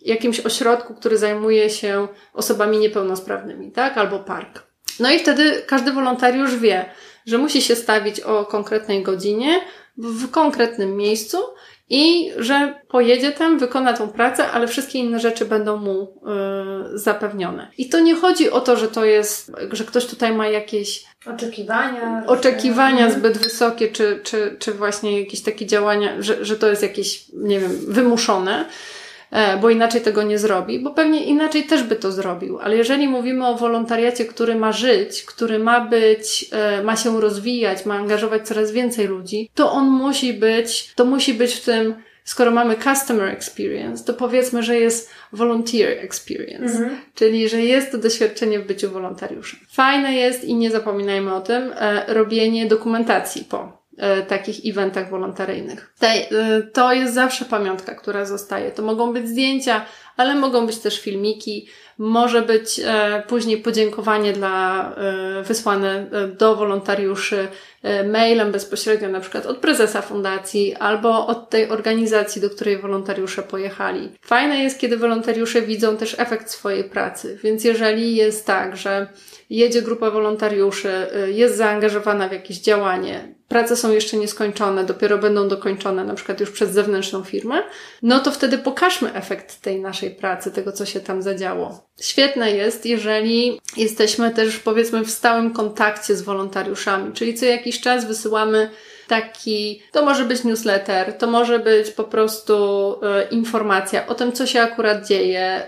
[SPEAKER 2] jakimś ośrodku, który zajmuje się osobami niepełnosprawnymi, tak? Albo park. No i wtedy każdy wolontariusz wie, że musi się stawić o konkretnej godzinie w konkretnym miejscu i że pojedzie tam, wykona tą pracę, ale wszystkie inne rzeczy będą mu y, zapewnione. I to nie chodzi o to, że to jest, że ktoś tutaj ma jakieś
[SPEAKER 1] oczekiwania,
[SPEAKER 2] oczekiwania że... zbyt wysokie, czy, czy, czy właśnie jakieś takie działania, że, że to jest jakieś, nie wiem, wymuszone bo inaczej tego nie zrobi, bo pewnie inaczej też by to zrobił. Ale jeżeli mówimy o wolontariacie, który ma żyć, który ma być, e, ma się rozwijać, ma angażować coraz więcej ludzi, to on musi być, to musi być w tym, skoro mamy customer experience, to powiedzmy, że jest volunteer experience, mhm. czyli że jest to doświadczenie w byciu wolontariuszem. Fajne jest i nie zapominajmy o tym, e, robienie dokumentacji po E, takich eventach wolontaryjnych. E, to jest zawsze pamiątka, która zostaje. To mogą być zdjęcia, ale mogą być też filmiki, może być e, później podziękowanie dla wysłane do wolontariuszy mailem bezpośrednio, na przykład od prezesa fundacji albo od tej organizacji, do której wolontariusze pojechali. Fajne jest, kiedy wolontariusze widzą też efekt swojej pracy, więc jeżeli jest tak, że jedzie grupa wolontariuszy, jest zaangażowana w jakieś działanie, prace są jeszcze nieskończone, dopiero będą dokończone na przykład już przez zewnętrzną firmę, no to wtedy pokażmy efekt tej naszej pracy, tego co się tam zadziało. Świetne jest, jeżeli jesteśmy też powiedzmy w stałym kontakcie z wolontariuszami, czyli co jakiś czas wysyłamy taki, to może być newsletter, to może być po prostu e, informacja o tym, co się akurat dzieje,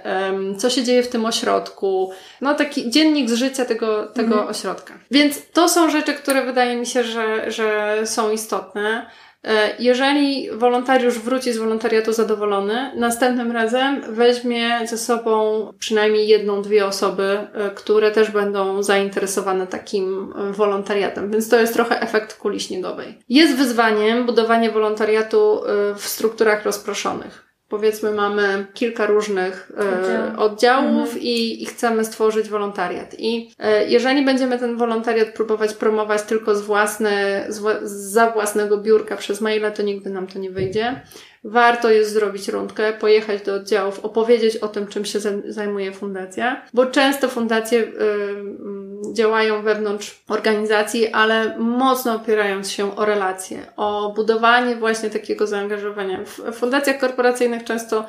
[SPEAKER 2] co się dzieje w tym ośrodku, no taki dziennik z życia tego, tego mhm. ośrodka. Więc to są rzeczy, które wydaje mi się, że, że są istotne. E, jeżeli wolontariusz wróci z wolontariatu zadowolony, następnym razem weźmie ze sobą przynajmniej jedną, dwie osoby, e, które też będą zainteresowane takim e, wolontariatem, więc to jest trochę efekt kuli śniegowej. Jest wyzwaniem budowanie wolontariatu w strukturach rozproszonych powiedzmy mamy kilka różnych e, oddziałów mhm. i, i, chcemy stworzyć wolontariat. I e, jeżeli będziemy ten wolontariat próbować promować tylko z własne, z, za własnego biurka przez maile, to nigdy nam to nie wyjdzie. Warto jest zrobić rundkę, pojechać do oddziałów, opowiedzieć o tym, czym się zajmuje fundacja, bo często fundacje y, y, działają wewnątrz organizacji, ale mocno opierając się o relacje, o budowanie właśnie takiego zaangażowania. W fundacjach korporacyjnych często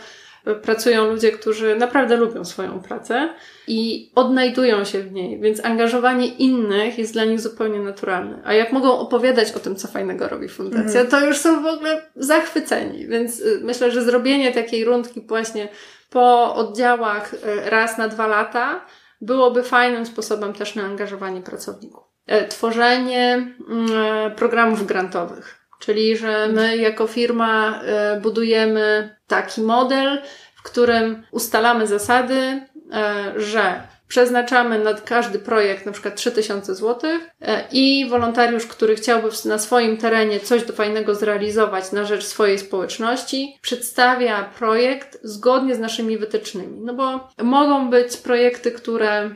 [SPEAKER 2] pracują ludzie, którzy naprawdę lubią swoją pracę i odnajdują się w niej, więc angażowanie innych jest dla nich zupełnie naturalne. A jak mogą opowiadać o tym, co fajnego robi fundacja, mhm. to już są w ogóle zachwyceni. Więc y, myślę, że zrobienie takiej rundki właśnie po oddziałach y, raz na dwa lata byłoby fajnym sposobem też na angażowanie pracowników. E, tworzenie mm, programów grantowych. Czyli, że my jako firma e, budujemy taki model, w którym ustalamy zasady, e, że przeznaczamy na każdy projekt na przykład 3000 zł e, i wolontariusz, który chciałby na swoim terenie coś do fajnego zrealizować na rzecz swojej społeczności, przedstawia projekt zgodnie z naszymi wytycznymi. No bo mogą być projekty, które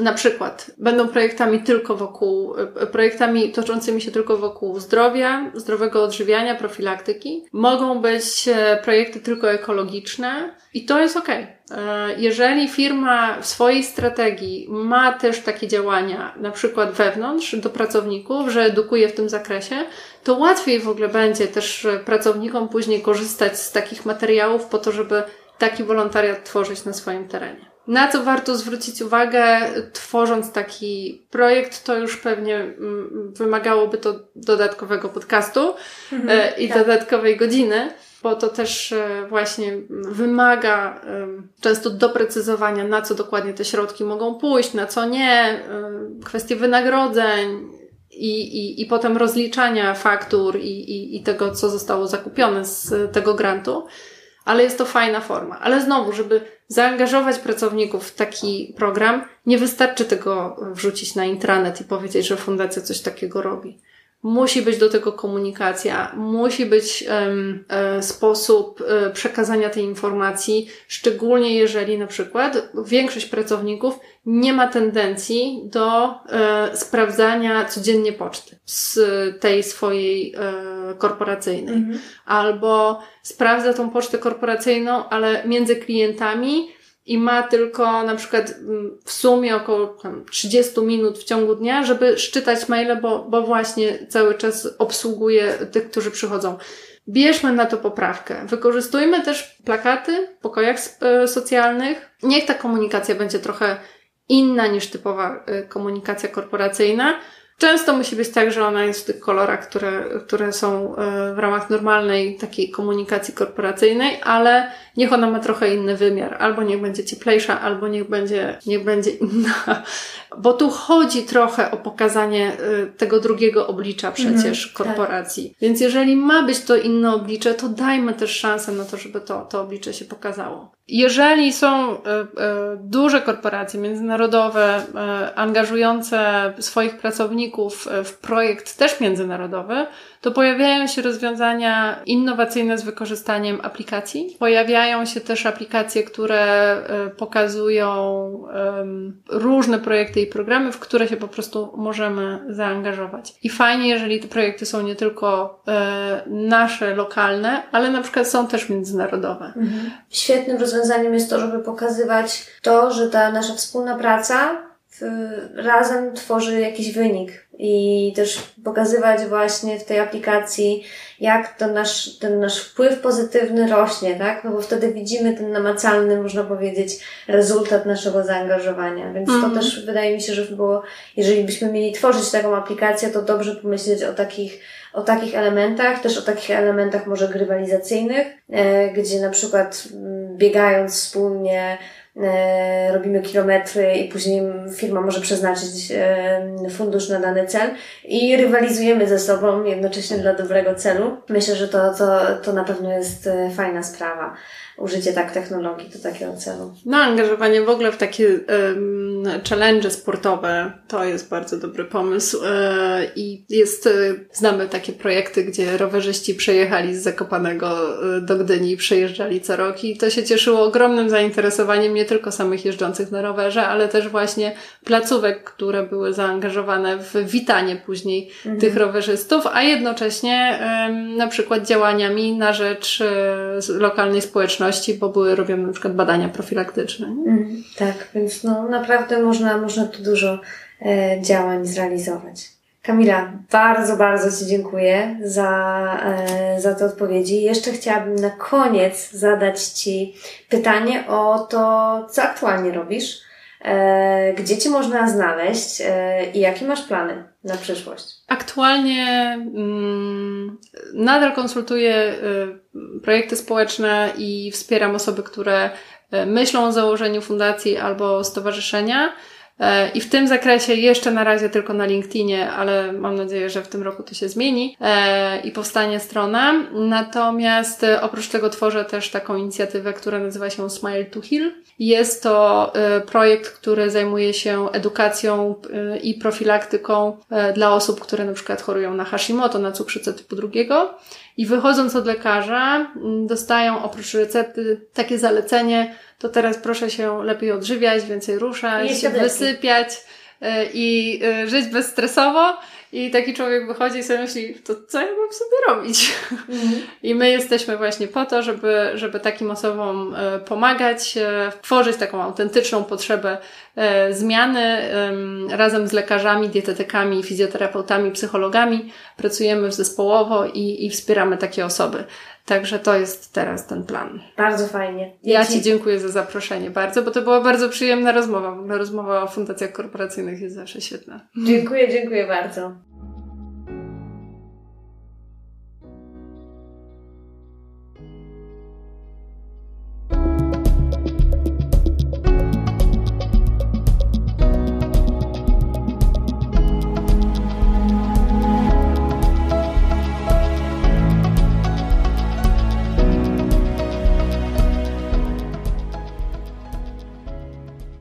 [SPEAKER 2] na przykład będą projektami tylko wokół, e, projektami toczącymi się tylko wokół zdrowia, zdrowego odżywiania, profilaktyki. Mogą być e, projekty tylko ekologiczne i to jest ok. Jeżeli firma w swojej strategii ma też takie działania, na przykład wewnątrz do pracowników, że edukuje w tym zakresie, to łatwiej w ogóle będzie też pracownikom później korzystać z takich materiałów po to, żeby taki wolontariat tworzyć na swoim terenie. Na co warto zwrócić uwagę, tworząc taki projekt, to już pewnie mm, wymagałoby to dodatkowego podcastu mhm, e, i tak. dodatkowej godziny bo to też e, właśnie wymaga często doprecyzowania, na co dokładnie te środki mogą pójść, na co nie, kwestie wynagrodzeń i, i, i potem rozliczania faktur i, i, i tego, co zostało zakupione z tego grantu. Ale jest to fajna forma. Ale znowu, żeby zaangażować pracowników w taki program, nie wystarczy tego wrzucić na intranet i powiedzieć, że fundacja coś takiego robi musi być do tego komunikacja, musi być um, e, sposób e, przekazania tej informacji, szczególnie jeżeli na przykład większość pracowników nie ma tendencji do e, sprawdzania codziennie poczty z tej swojej e, korporacyjnej. Mhm. Albo sprawdza tą pocztę korporacyjną, ale między klientami i ma tylko na przykład mm, w sumie około tam, 30 minut w ciągu dnia, żeby szczytać maile, bo, bo właśnie cały czas obsługuje tych, którzy przychodzą. Bierzmy na to poprawkę. Wykorzystujmy też plakaty w pokojach e, socjalnych. Niech ta komunikacja będzie trochę inna niż typowa e, komunikacja korporacyjna, Często musi być tak, że ona jest w tych kolorach, które, które są e, w ramach normalnej takiej komunikacji korporacyjnej, ale niech ona ma trochę inny wymiar. Albo niech będzie cieplejsza, albo niech będzie, niech będzie inna. Bo tu chodzi trochę o pokazanie e, tego drugiego oblicza przecież mhm, korporacji. Tak. Więc jeżeli ma być to inne oblicze, to dajmy też szansę na to, żeby to, to oblicze się pokazało. Jeżeli są e, e, duże korporacje międzynarodowe, e, angażujące swoich pracowników w projekt też międzynarodowy, to pojawiają się rozwiązania innowacyjne z wykorzystaniem aplikacji. Pojawiają się też aplikacje, które e, pokazują różne projekty i programy, w które się po prostu możemy zaangażować. I fajnie, jeżeli te projekty są nie tylko e, nasze, lokalne, ale na przykład są też międzynarodowe. Mhm.
[SPEAKER 1] Świetnym rozwiązaniem jest to, żeby pokazywać to, że ta nasza wspólna praca razem tworzy jakiś wynik i też pokazywać właśnie w tej aplikacji, jak to nasz, ten nasz wpływ pozytywny rośnie, tak? No bo wtedy widzimy ten namacalny, można powiedzieć, rezultat naszego zaangażowania. Więc mm. to mhm. też wydaje mi się, że było, jeżeli byśmy mieli tworzyć taką aplikację, to dobrze pomyśleć o takich, o takich elementach, też o takich elementach może grywalizacyjnych, e, gdzie na przykład mm, biegając wspólnie, robimy kilometry i później firma może przeznaczyć e, fundusz na dany cel i rywalizujemy ze sobą jednocześnie dla dobrego celu. Myślę, że to, to, to na pewno jest e, fajna sprawa użycie tak technologii do takiego celu.
[SPEAKER 2] No, angażowanie w ogóle w takie um, challenge sportowe to jest bardzo dobry pomysł e, i jest, e, znamy takie projekty, gdzie rowerzyści przejechali z Zakopanego e, do Gdyni i przejeżdżali co rok i to się cieszyło ogromnym zainteresowaniem nie tylko samych jeżdżących na rowerze, ale też właśnie placówek, które były zaangażowane w witanie później mhm. tych rowerzystów, a jednocześnie um, na przykład działaniami na rzecz um, lokalnej społeczności bo były robione na przykład badania profilaktyczne. Mm,
[SPEAKER 1] tak, więc no naprawdę można, można tu dużo e, działań zrealizować. Kamila, bardzo, bardzo Ci dziękuję za, e, za te odpowiedzi. Jeszcze chciałabym na koniec zadać Ci pytanie o to, co aktualnie robisz, e, gdzie Cię można znaleźć e, i jakie masz plany na przyszłość.
[SPEAKER 2] Aktualnie mm, nadal konsultuję y, projekty społeczne i wspieram osoby, które y, myślą o założeniu fundacji albo stowarzyszenia. E, I w tym zakresie jeszcze na razie tylko na LinkedInie, ale mam nadzieję, że w tym roku to się zmieni e, i powstanie strona. Natomiast e, oprócz tego tworzę też taką inicjatywę, która nazywa się Smile to Heal. Jest to projekt, który zajmuje się edukacją i profilaktyką dla osób, które na przykład chorują na Hashimoto, na cukrzycę typu drugiego. I wychodząc od lekarza, dostają oprócz recepty takie zalecenie, to teraz proszę się lepiej odżywiać, więcej ruszać, wysypiać e, i e, żyć bezstresowo. I taki człowiek wychodzi i sobie myśli, to co ja mam sobie robić? Mhm. I my jesteśmy właśnie po to, żeby, żeby takim osobom e, pomagać, tworzyć taką autentyczną potrzebę zmiany. Razem z lekarzami, dietetykami, fizjoterapeutami, psychologami pracujemy zespołowo i, i wspieramy takie osoby. Także to jest teraz ten plan.
[SPEAKER 1] Bardzo fajnie.
[SPEAKER 2] Ja, ja Ci dziękuję za zaproszenie bardzo, bo to była bardzo przyjemna rozmowa. Rozmowa o fundacjach korporacyjnych jest zawsze świetna.
[SPEAKER 1] Dziękuję, dziękuję bardzo.